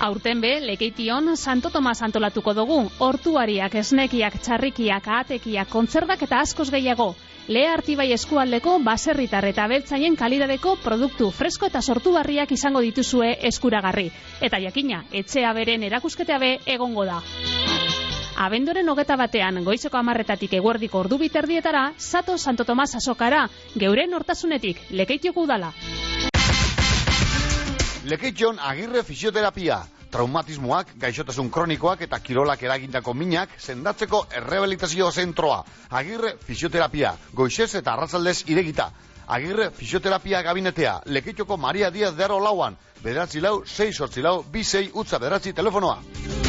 Aurten be, lekeition Santo Tomas antolatuko dugu, hortuariak, esnekiak, txarrikiak, ahatekiak, kontzerdak eta askoz gehiago. Lea artibai eskualdeko baserritar eta beltzaien kalidadeko produktu fresko eta sortu barriak izango dituzue eskuragarri. Eta jakina, etxea beren erakusketea be egongo da. Abendoren hogeta batean, goizeko amarretatik eguerdiko ordu biterdietara, Sato Santo Tomas azokara, geuren hortasunetik, lekeitioko udala. Lekeition agirre fisioterapia. Traumatismoak, gaixotasun kronikoak eta kirolak eragindako minak sendatzeko errehabilitazio zentroa. Agirre fisioterapia. Goizez eta arratzaldez iregita. Agirre fisioterapia gabinetea. Lekeitioko Maria Diaz de Aro lauan. Bederatzi lau, 6 sortzi lau, bi utza bederatzi telefonoa.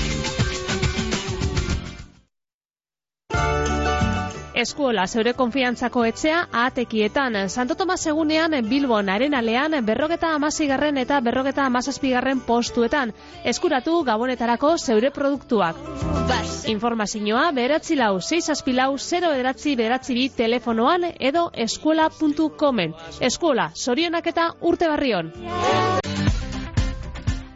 Eskuola zeure konfiantzako etxea ahatekietan. Santo Tomas egunean Bilbon arenalean berrogeta amazigarren eta berrogeta amazazpigarren postuetan. Eskuratu gabonetarako zeure produktuak. Informazioa beratzi lau 6 aspilau 0 beratzi beratzi bi telefonoan edo eskuola.comen. Eskuola, zorionak eta urte barrion.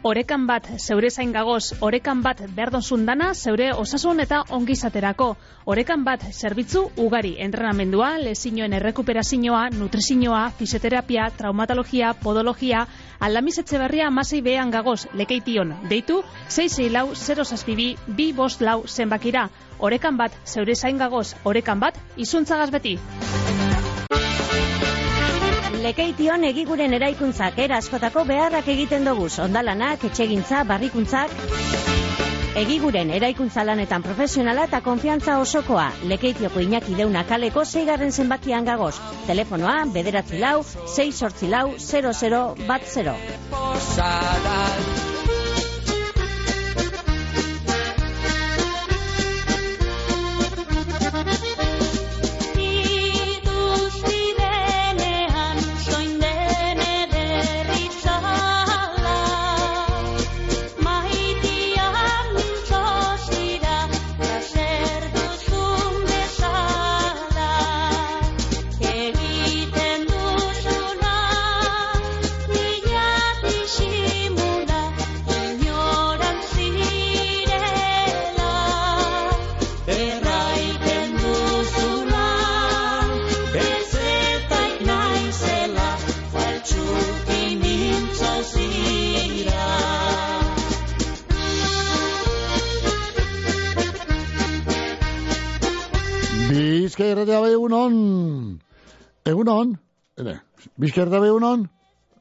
Orekan bat zeure zain gagoz, orekan bat berdozun dana zeure osasun eta ongizaterako. Orekan bat zerbitzu ugari entrenamendua, lezinoen errekuperazioa, nutrizioa, fisioterapia, traumatologia, podologia, aldamiz berria masei behan gagoz, lekeition. Deitu, 6 lau 0 zazpibi, bi bost lau zenbakira. Orekan bat zeure zain gagoz, orekan bat izuntzagaz beti. Lekeition egiguren eraikuntzak era askotako beharrak egiten dugu, ondalanak, etxegintza, barrikuntzak. Egiguren eraikuntza lanetan profesionala eta konfiantza osokoa. Lekeitioko inaki deuna kaleko zeigarren zenbakian gagoz. Telefonoa, bederatzi lau, 6 sortzi lau, 00 bat 0. Bizkai erratea bai egunon. Egunon. Ene, bizkai erratea bai egunon.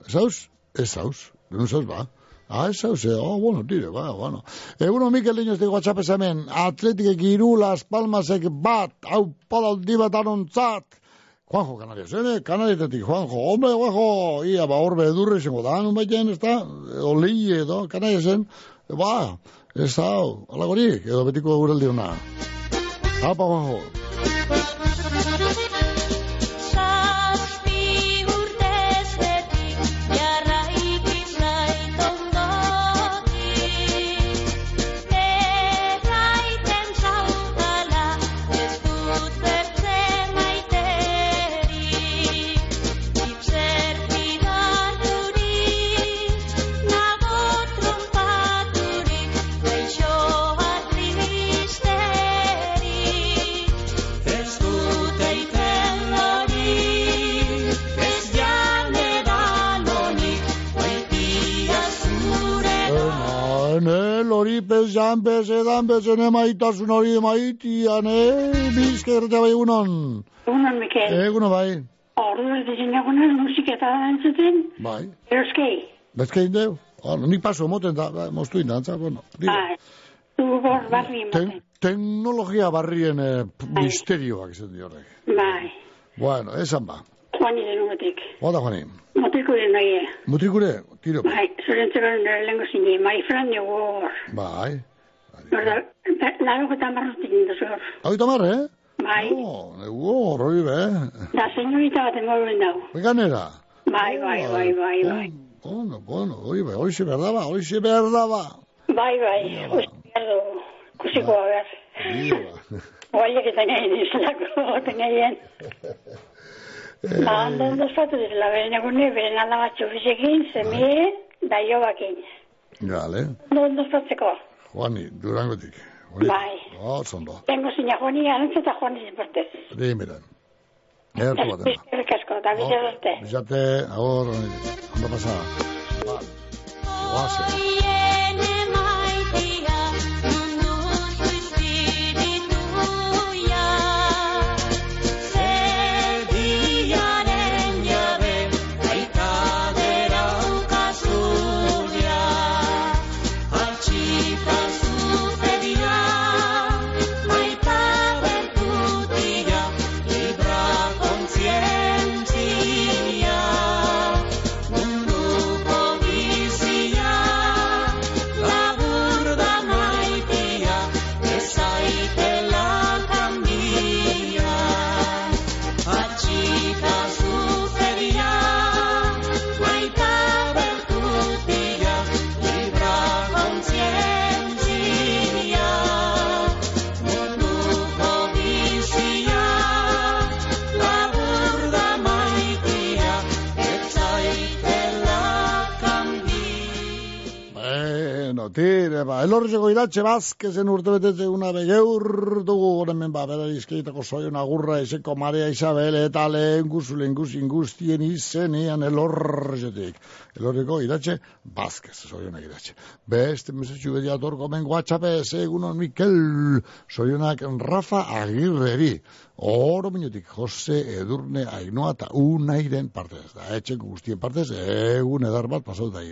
Zauz? Ez zauz. Non zauz ba. Ah, ez zauz, eh? Oh, bueno, tire, ba, bueno. Egunon, Mikel Niños, digo, atxapez hemen. Atletik iru, Las Palmasek bat. Hau, palaldi bat anontzat. Juanjo, Canarias, eh? Canariatetik, Juanjo. Hombre, Juanjo, ia, ba, horbe edurre izango da, nun baiten, ez da? Oli, edo, Canariasen. Ba, ez da, alagorik, edo betiko gureldi hona. Apa, Juanjo. Lori pez jan pez edan pez ene maitasun hori maitian, eh? Bizka erratea bai egunon. Egunon, Mikel. Eguno bai. Ordu ez dizien egunen musika eta dantzuten, Bai. eroskei. Bezkein deu? Ah, nik paso moten da, ba, moztu indantza, bueno. Bai. Du bor barri Ten, ematen. teknologia barrien eh, p- misterioak izan di horrek. Bai. Bueno, esan ba. Juan ide numetik. Oda, Juani. Motiko den nahi. Mutrikure, tiro. Bai, zorentzeko lengo zine, mai fran dugu. Bai. Orda, laro eta marrotik nindu zor. Hau tamar, eh? Bai. Oh, nego, horri be. Da, señorita bat engo ben dago. Veganera. Bai, bai, bai, bai, bai. Bueno, bueno, hori be, hori se berdaba, hori se berdaba. Bai, bai, usiardo, kusiko a ber. Oaiek eta nahi nizlako, tenaien. Ba, ondo ondo espatu dira, beren egune, beren alabatxo fizekin, zemie, da jo bakin. Gale. Ondo ondo espatzeko. Juani, durangotik. Bai. Oh, zondo. Tengo zina Juani, arantza eta Juani zinportez. Dei, miren. Ertu bat dena. Eskerrik asko, eta bizar arte. Bizate, ahor, ondo pasa. Ba, Oase. Zediaren Tire, ba, elorrizeko iratxe bazkezen urte una begeur dugu goremen ba, bera izkeitako zoion agurra eseko Maria Isabel eta lehen guzu lehen guzin guztien izenean elorrizetik. Elorriko iratxe bazkez, zoionak iratxe. Beste mesutxu bedi atorko men WhatsApp egunon Mikel, zoionak Rafa Agirreri. Oro minutik, Jose Edurne Ainoa eta Unairen partez. Da, etxeko guztien partez, egun edar bat pasau da.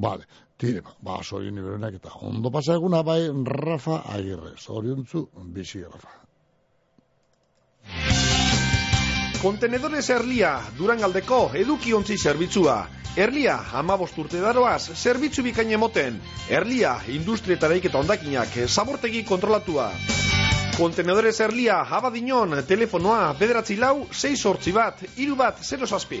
Vale, tire, ba, zorion niberenak eta ondo pasa bai Rafa Agirre. Zoriontzu, bizi Rafa. Kontenedores Erlia, Durangaldeko edukiontzi zerbitzua. Erlia, amabost urte daroaz, zerbitzu bikain emoten. Erlia, industrietaraik eta ondakinak, zabortegi kontrolatua. Kontenedores Erlia, abadinon, telefonoa, bederatzi lau, 6 sortzi bat, iru bat, 0 zazpi.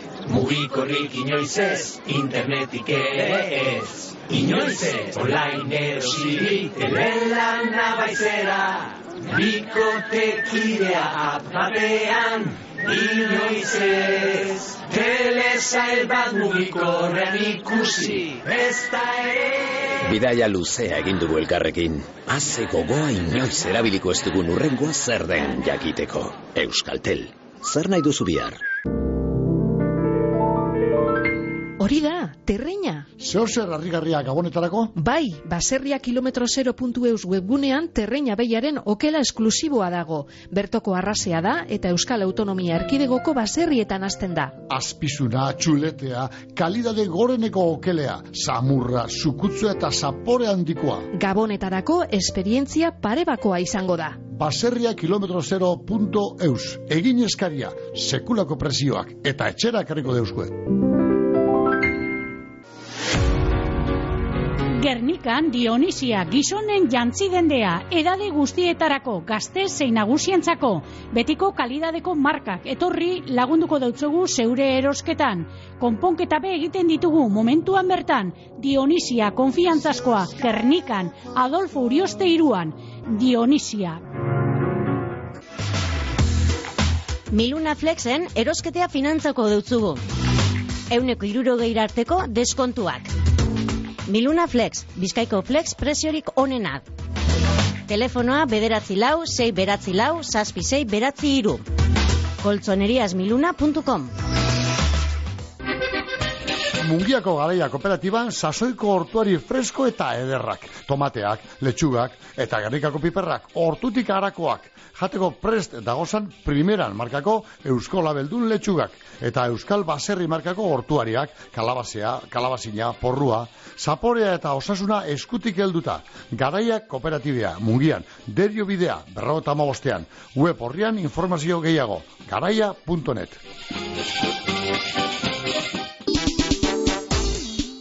mugikorrik inoiz ez, internetik ere ez. Inoiz ez, online erosiri, telelan nabaizera. Bikotekidea batean, inoiz ez. Telesail bat mugikorrean ikusi, ez da ere. Bidaia luzea egin dugu elkarrekin. Haze gogoa inoiz erabiliko ez dugun urrengoa zer den jakiteko. Euskaltel. Zer nahi duzu bihar? Hori da, terreina. Zeo zer harrigarria gabonetarako? Bai, baserria kilometro 0.eus webgunean terreina beiaren okela esklusiboa dago. Bertoko arrasea da eta Euskal Autonomia Erkidegoko baserrietan hasten da. Azpizuna, txuletea, kalidade goreneko okelea, samurra, sukutzua eta zapore handikoa. Gabonetarako esperientzia parebakoa izango da. Baserria kilometro 0.eus. Egin eskaria, sekulako presioak eta etxera ekarriko deuskue. Gernikan Dionisia gizonen jantzi dendea, edade guztietarako, gazte zein nagusientzako, betiko kalidadeko markak, etorri lagunduko dautzugu zeure erosketan. Konponketa be egiten ditugu momentuan bertan, Dionisia konfiantzazkoa, Gernikan, Adolfo Urioste iruan, Dionisia. Miluna Flexen erosketea finantzako dutzugu. Euneko irurogei arteko deskontuak. Miluna Flex, Bizkaiko Flex presiorik onenak. Telefonoa bederatzi lau, sei beratzi lau, saspi sei beratzi iru. koltzoneriasmiluna.com Mungiako garaia kooperatiban sasoiko hortuari fresko eta ederrak. Tomateak, letxugak eta garrikako piperrak, hortutik harakoak. Jateko prest dagozan primeran markako Eusko Labeldun letxugak. Eta Euskal Baserri markako hortuariak, kalabazea, kalabazina, porrua, zaporea eta osasuna eskutik helduta. Garaia kooperatibia, mungian, derio bidea, berrogota magostean. Web horrian informazio gehiago, garaia.net.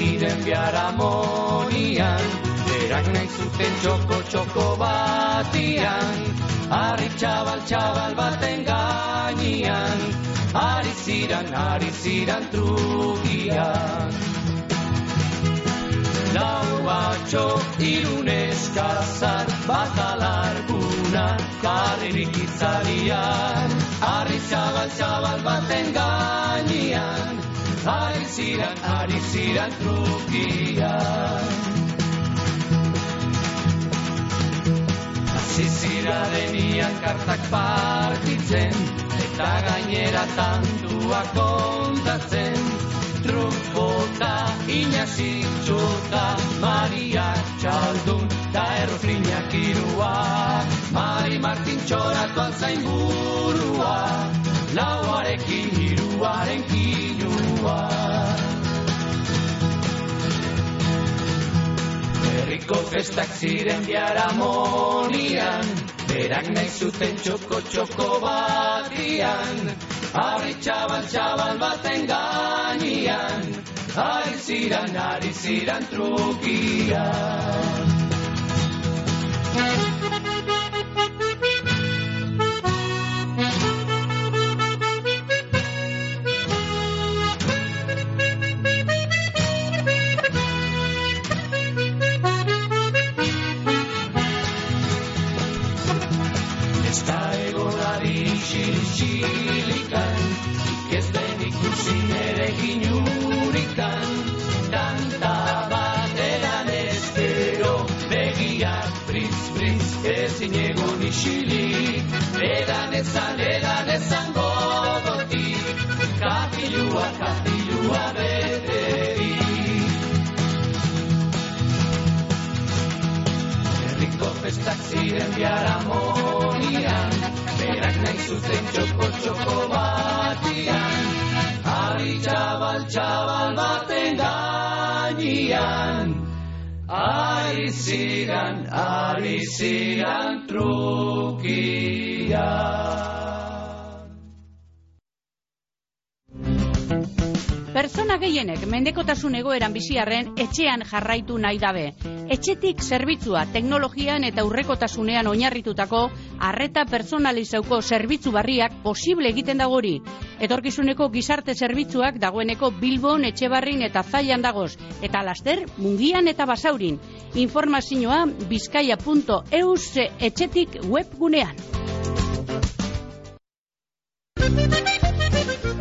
Ziren biharamonian, berak nahi zuten txoko txoko batian, harri txabal txabal baten gainian, ari ziran, ari ziran trugian. Lau batxo iruneskazar bat alarguna karririk itzalian, harri txabal txabal baten gainian, ari ziran, ari ziran trukian. Hasi ziradenian kartak partitzen, eta gainera tantua kontatzen, trukota, inazitxota, Maria txaldun, da erruflinak irua, Mari Martin txoratu altzain burua, lauarekin hiruaren kinua. Herriko festak ziren biharamonian, berak nahi zuten txoko txoko batian, harri txabal txabal baten gainian, ari ziran, ari ziran trukian. Xilikan, ez den ikusi nere ginurikan, tanta bat edan ezkero, begiak britz, britz, ezin egon isilik, edan ezan, edan ezan gogotik, katilua, katilua beterik. Herriko festak ziren biharamonian, berak nahi zuten txoko txoko batian, harri txabal txabal baten gainian, ari ziran, ari ziran trukian. Pertsona gehienek mendekotasun egoeran biziarren etxean jarraitu nahi dabe. Etxetik zerbitzua teknologian eta urrekotasunean oinarritutako arreta personalizauko zerbitzu barriak posible egiten dagori. Etorkizuneko gizarte zerbitzuak dagoeneko Bilbon, Etxebarrin eta Zailan dagoz, eta laster Mungian eta Basaurin. Informazioa bizkaia.eus etxetik webgunean.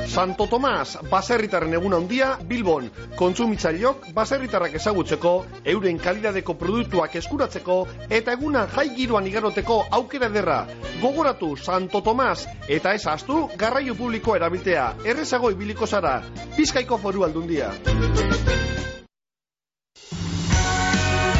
Santo Tomas, baserritarren egun handia Bilbon. Kontsumitzaileok baserritarrak ezagutzeko, euren kalidadeko produktuak eskuratzeko eta egunan jai giroan igaroteko aukera derra. Gogoratu Santo Tomas eta ez astu garraio publiko erabiltea. Errezago ibiliko zara. Bizkaiko foru aldundia.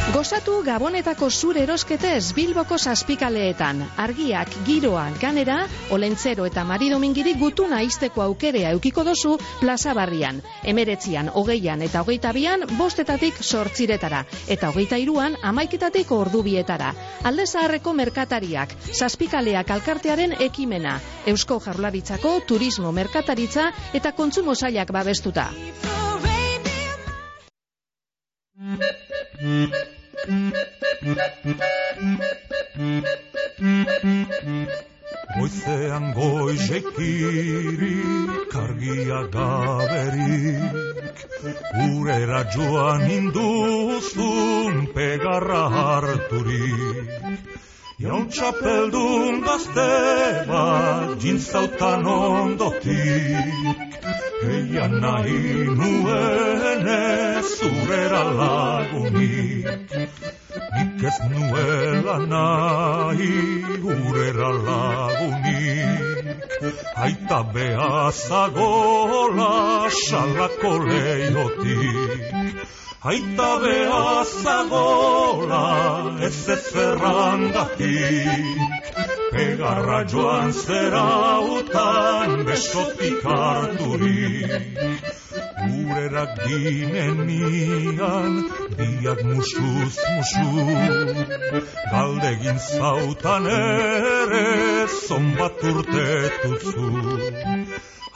Gozatu Gabonetako zur erosketez Bilboko zazpikaleetan. Argiak, giroa, ganera, olentzero eta maridomingiri gutuna izteko aukerea eukiko dozu plaza barrian. Emeretzian, hogeian eta hogeita bian, bostetatik sortziretara. Eta hogeita iruan, amaiketatik ordubietara. Alde zaharreko merkatariak, zazpikaleak alkartearen ekimena. Eusko Jarlaritzako turismo merkataritza eta kontsumo zailak babestuta. Goizean goizekirik argia gaberik. Urera joan induzun pegarra harturik Jaun txapeldun gazte bat jintzautan ondotik Eian nahi nuen ez zurera lagunik Nik ez nuela nahi urera lagunik Aita behazagola salako lehiotik Aita behazagola ez ez errangatik Pegarra joan zera utan besotik harturik Urerak ginenian, biak musuz musu. Galdegin zautan ere, zonbat urte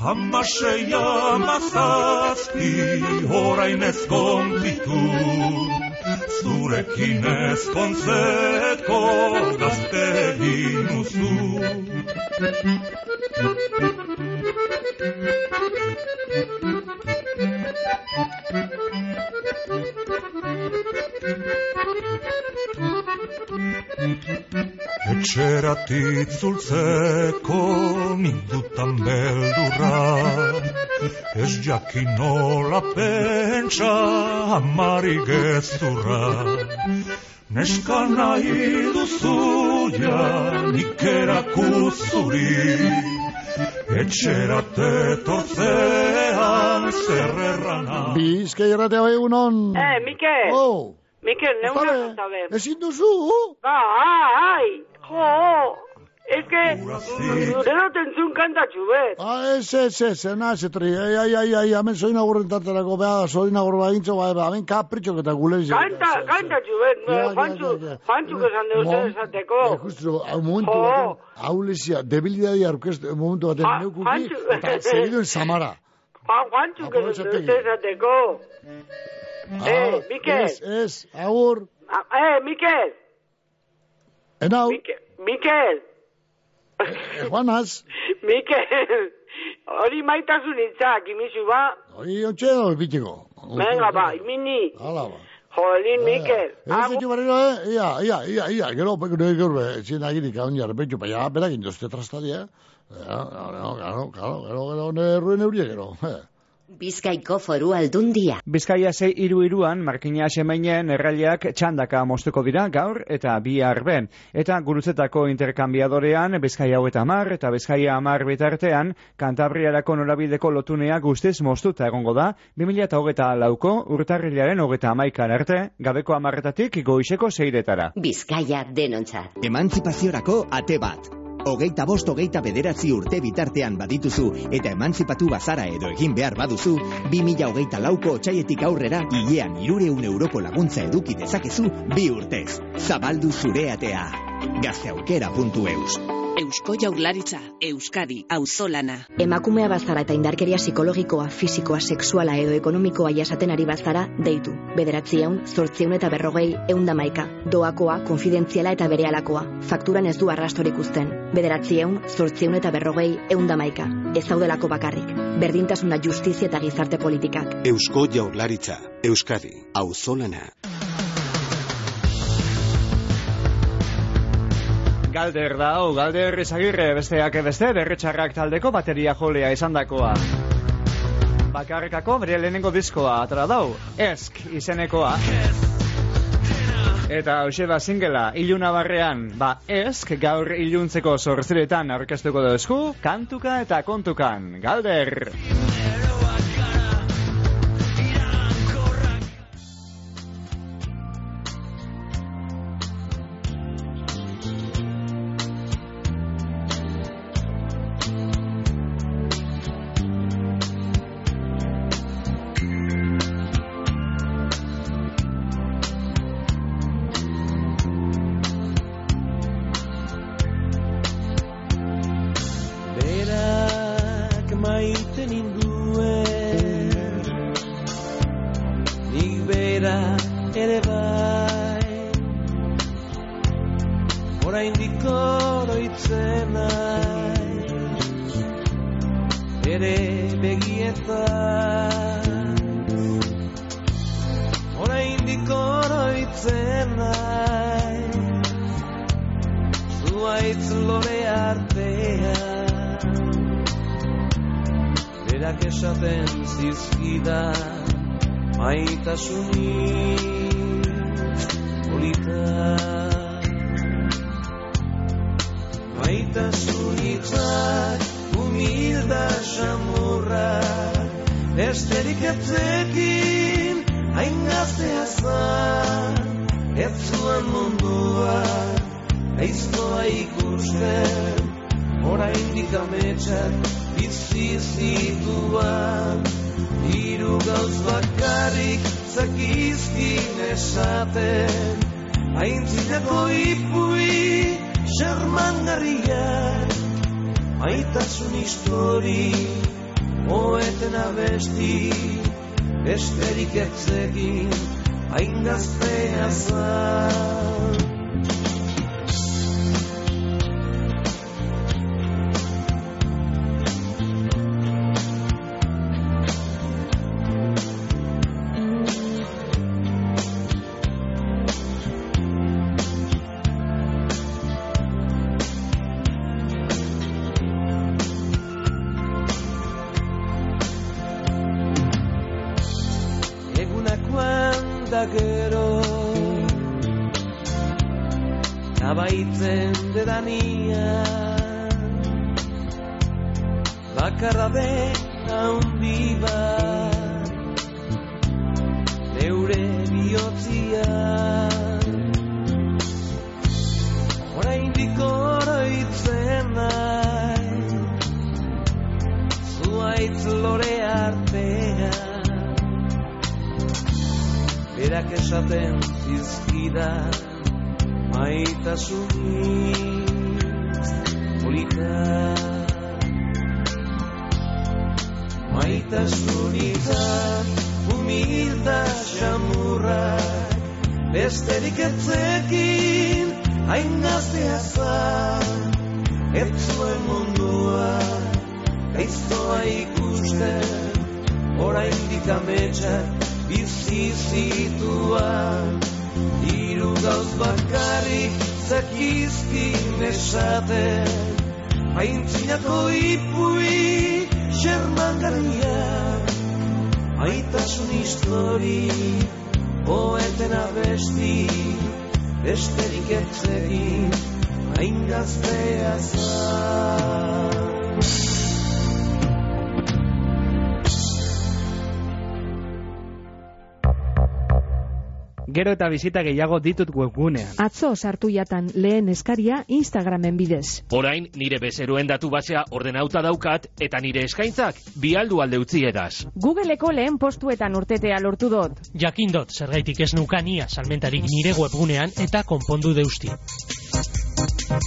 Hamasei amazazpi, orain ez kontitu. Zurekin ez kontzeko, gazte egin uzu Etxerat itzultzeko nindutan beldurra Ez jakin nola pentsa amari gezurra. Neska nahi duzu ja nik erakuzuri Etxerat etortzean zerrerrana Bizkai erratea bai egunon. Eh, Mikel. Oh. Mikel, neuna. Ezin duzu? Ba, ai, jo, ez que, gero tentzun kantatxu, bet. Ah, ez, ez, ez, ez, naz, etri, ai, ai, ai, ai, hemen soin agurren tartarako, beha, soin agurren bagintzo, ba, ba, hemen kapritxok eta gule izan. Kanta, kantatxu, bet, Ja, ja, Juantxu, ja, ja. Juantxu esan deus Mo- esateko. Eh, justu, hau momentu baten, hau lezia, debilidadia aurkeztu, momentu baten, Ja, neukuki, Juantxu. eta segiduen samara. Ba, Juantxu esan deus Aprobetxategi. esateko. Eh, Mikel. Ez, ez, agur, Ah, Eh, Mikel, enau, Mikel, eh, Juanaz, Mikel, hori maitasun hitzak, imizu ba, hori ontxe edo bitiko. venga ba, imini, Hala ba. jolin, Mikel. Ez ditu barriro, eh? Ia, ia, ia, ia, gero, peko nire gaur, zin agirik haun jarra pa ja, berak induzte trastadia. Ja, gero, gero, gero, gero, gero, gero, ruen eurie, gero. eh. Bizkaiko foru aldundia. Bizkaia zei iru iruan, markina semeinen erraileak txandaka moztuko dira gaur eta bihar ben. Eta gurutzetako interkambiadorean Bizkaia hau eta mar eta Bizkaia amar bitartean Kantabriarako norabideko lotunea guztiz moztuta egongo da 2008 lauko urtarrilaren hogeta amaikan arte, gabeko amarretatik goizeko zeiretara. Bizkaia denontzat. Emantzipaziorako ate bat. Hogeita bost hogeita bederatzi urte bitartean badituzu eta emantzipatu bazara edo egin behar baduzu, 2000 hogeita lauko otxaietik aurrera hilean irureun euroko laguntza eduki dezakezu bi urtez. Zabaldu zure atea. Gazteaukera.eus Eusko Jaurlaritza, Euskadi, Auzolana. Emakumea bazara eta indarkeria psikologikoa, fisikoa, sexuala edo ekonomikoa jasaten ari bazara, deitu. Bederatziehun, zortziehun eta berrogei, eundamaika. Doakoa, konfidentziala eta berealakoa. Fakturan ez du arrastorik uzten. Bederatziehun, zortziehun eta berrogei, eundamaika. Ez daudelako bakarrik. Berdintasuna justizia eta gizarte politikak. Eusko Jaurlaritza, Euskadi, Auzolana. Galder da, hau, galder izagirre besteak beste, berretxarrak taldeko bateria jolea izandakoa. Bakarrekako bere lehenengo diskoa atara dau, esk izenekoa. Eta hoxe singela, iluna barrean, ba esk gaur iluntzeko sortziretan aurkeztuko dozku, kantuka eta kontukan, galder! oraindik oroitzen naiz ere begietan. Oraindik oroitzen naiz zuaitz lore artean. Berak esaten zizkidan maitasunik. Polita. Maitasunikak humilda samurra esterik etzekin hain gaztea zan ez zuen mundua aiztoa ikusten oraindik ametsak bizi zituan hiru gauz bakarrik zakizkin esaten aintzinako ipui xermangarriak maitasun histori moeten abesti besterik etzegin hain gaztea zan maitasunikak humilda xamurra besterik etzekin hain gaztea zan ez zuen mundua gaiztoa ikusten oraindik ametsak bizi zituan Hiru gauz bakarrik zakizkin esaten Aintzinako ipui xermangarriak Aitasun histori poeten abesti Besterik etzegin hain gaztea zan Gero eta bizita gehiago ditut webgunean. Atzo sartu jatan lehen eskaria Instagramen bidez. Orain nire bezeroen datu basea ordenauta daukat eta nire eskaintzak bialdu alde utzi edaz. Googleko lehen postuetan urtetea lortu dut. Jakindot, zergaitik ez nukania salmentarik nire webgunean eta konpondu deusti.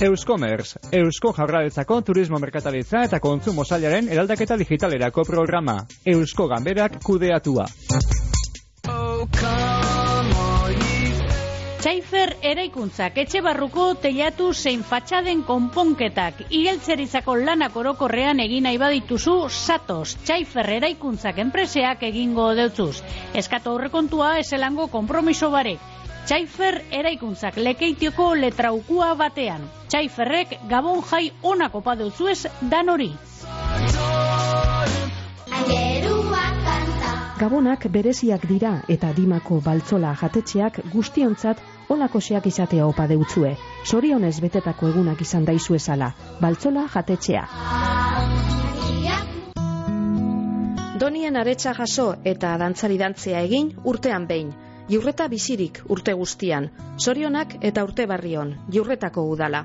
Euskomerz, Eusko Jaurlaritzako Turismo Merkataritza eta Kontsumo Sailaren eraldaketa digitalerako programa. Eusko Ganberak kudeatua. Txaifer eraikuntzak etxe barruko telatu zein fatxaden konponketak igeltzerizako lanak orokorrean egin nahi badituzu satos Txaifer eraikuntzak enpreseak egingo deutzuz. Eskatu horrekontua eselango kompromiso barek. Txaifer eraikuntzak lekeitioko letraukua batean. Txaiferrek gabon jai onako padeuzuez dan hori. Gabonak bereziak dira eta dimako baltzola jatetxeak guztiontzat olakoseak izatea opa deutzue. Sorionez betetako egunak izan daizu esala. Baltzola jatetxea. Donian aretsa jaso eta dantzari dantzea egin urtean behin. Jurreta bizirik urte guztian. Sorionak eta urte barrion. Jurretako udala.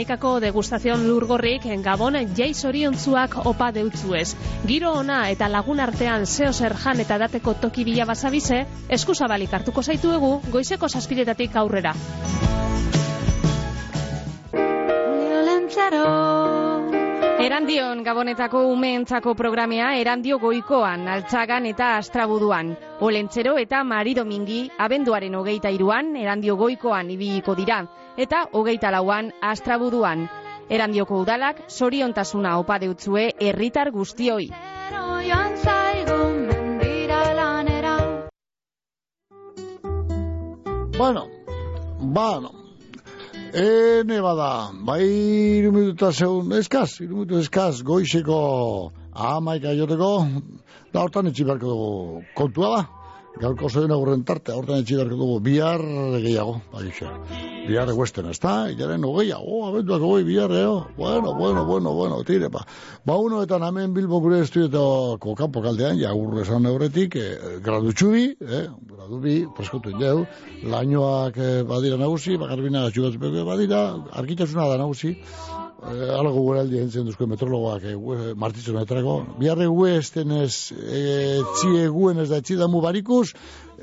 Gernikako degustazion lurgorrik Gabon jai zoriontzuak opa deutzuez. Giro ona eta lagun artean zeo zer jan eta dateko toki bila basabize, eskuzabalik hartuko zaituegu goizeko saspiretatik aurrera. Erandion Gabonetako umeentzako programea erandio goikoan, altzagan eta astrabuduan. Olentzero eta Mari Domingi abenduaren hogeita iruan erandio goikoan ibiliko dira, eta hogeita lauan astrabuduan. Erandioko udalak soriontasuna opa deutzue herritar guztioi. Bueno, bueno. Ene bada, bai iru minuta zeun, eskaz, iru minutu eskaz, goizeko amaika joteko, da hortan etxi beharko dugu kontua da. Gaurko zoen agurren tarte, hortan etxi beharko dugu bihar gehiago, bagixe. Bihar eguesten, ez da? Ilaren hogeiago, oh, abenduak hogei bihar, eh? Bueno, bueno, bueno, bueno, tire, ba. Ba, uno eta hemen bilbo gure estudietako kanpo kaldean, ja urre esan horretik, eh, gradu txubi, eh? Gradu bi, preskotu indeu, lainoak eh, badira nagusi, bakarbina txubatzupeko badira, arkitasuna da nagusi, eh, alago gure aldi entzen duzko metrologoak eh, gue- martitzu metrako, biharre gue esten ez, eh, txie guen ez da etxidamu barikuz,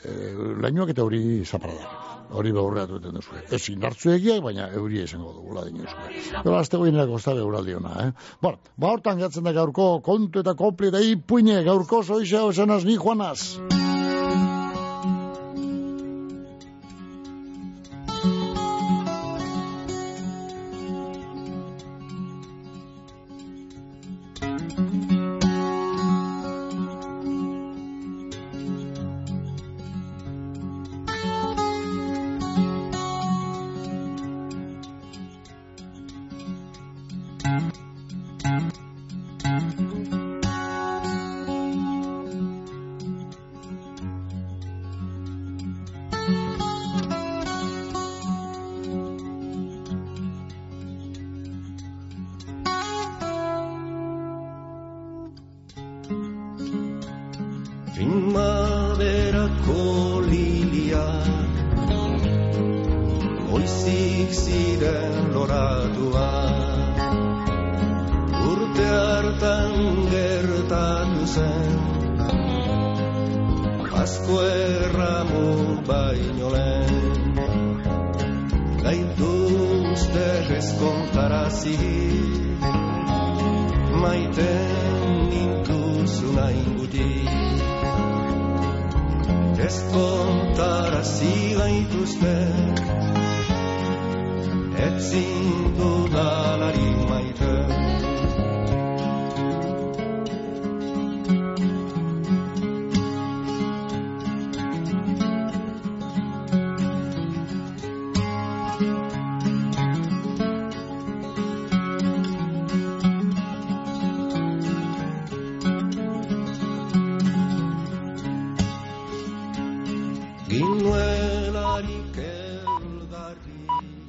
eh, lainoak eta hori zaparra da. Hori behurreatu eten duzu. Ez indartzu egiak, baina euria izango dugula dinuzue. Gero, azte goinerako ez da ona, eh? Bueno, ba hortan gatzen da gaurko kontu eta kopli eta ipuine gaurko zoiza osanaz ni joanaz.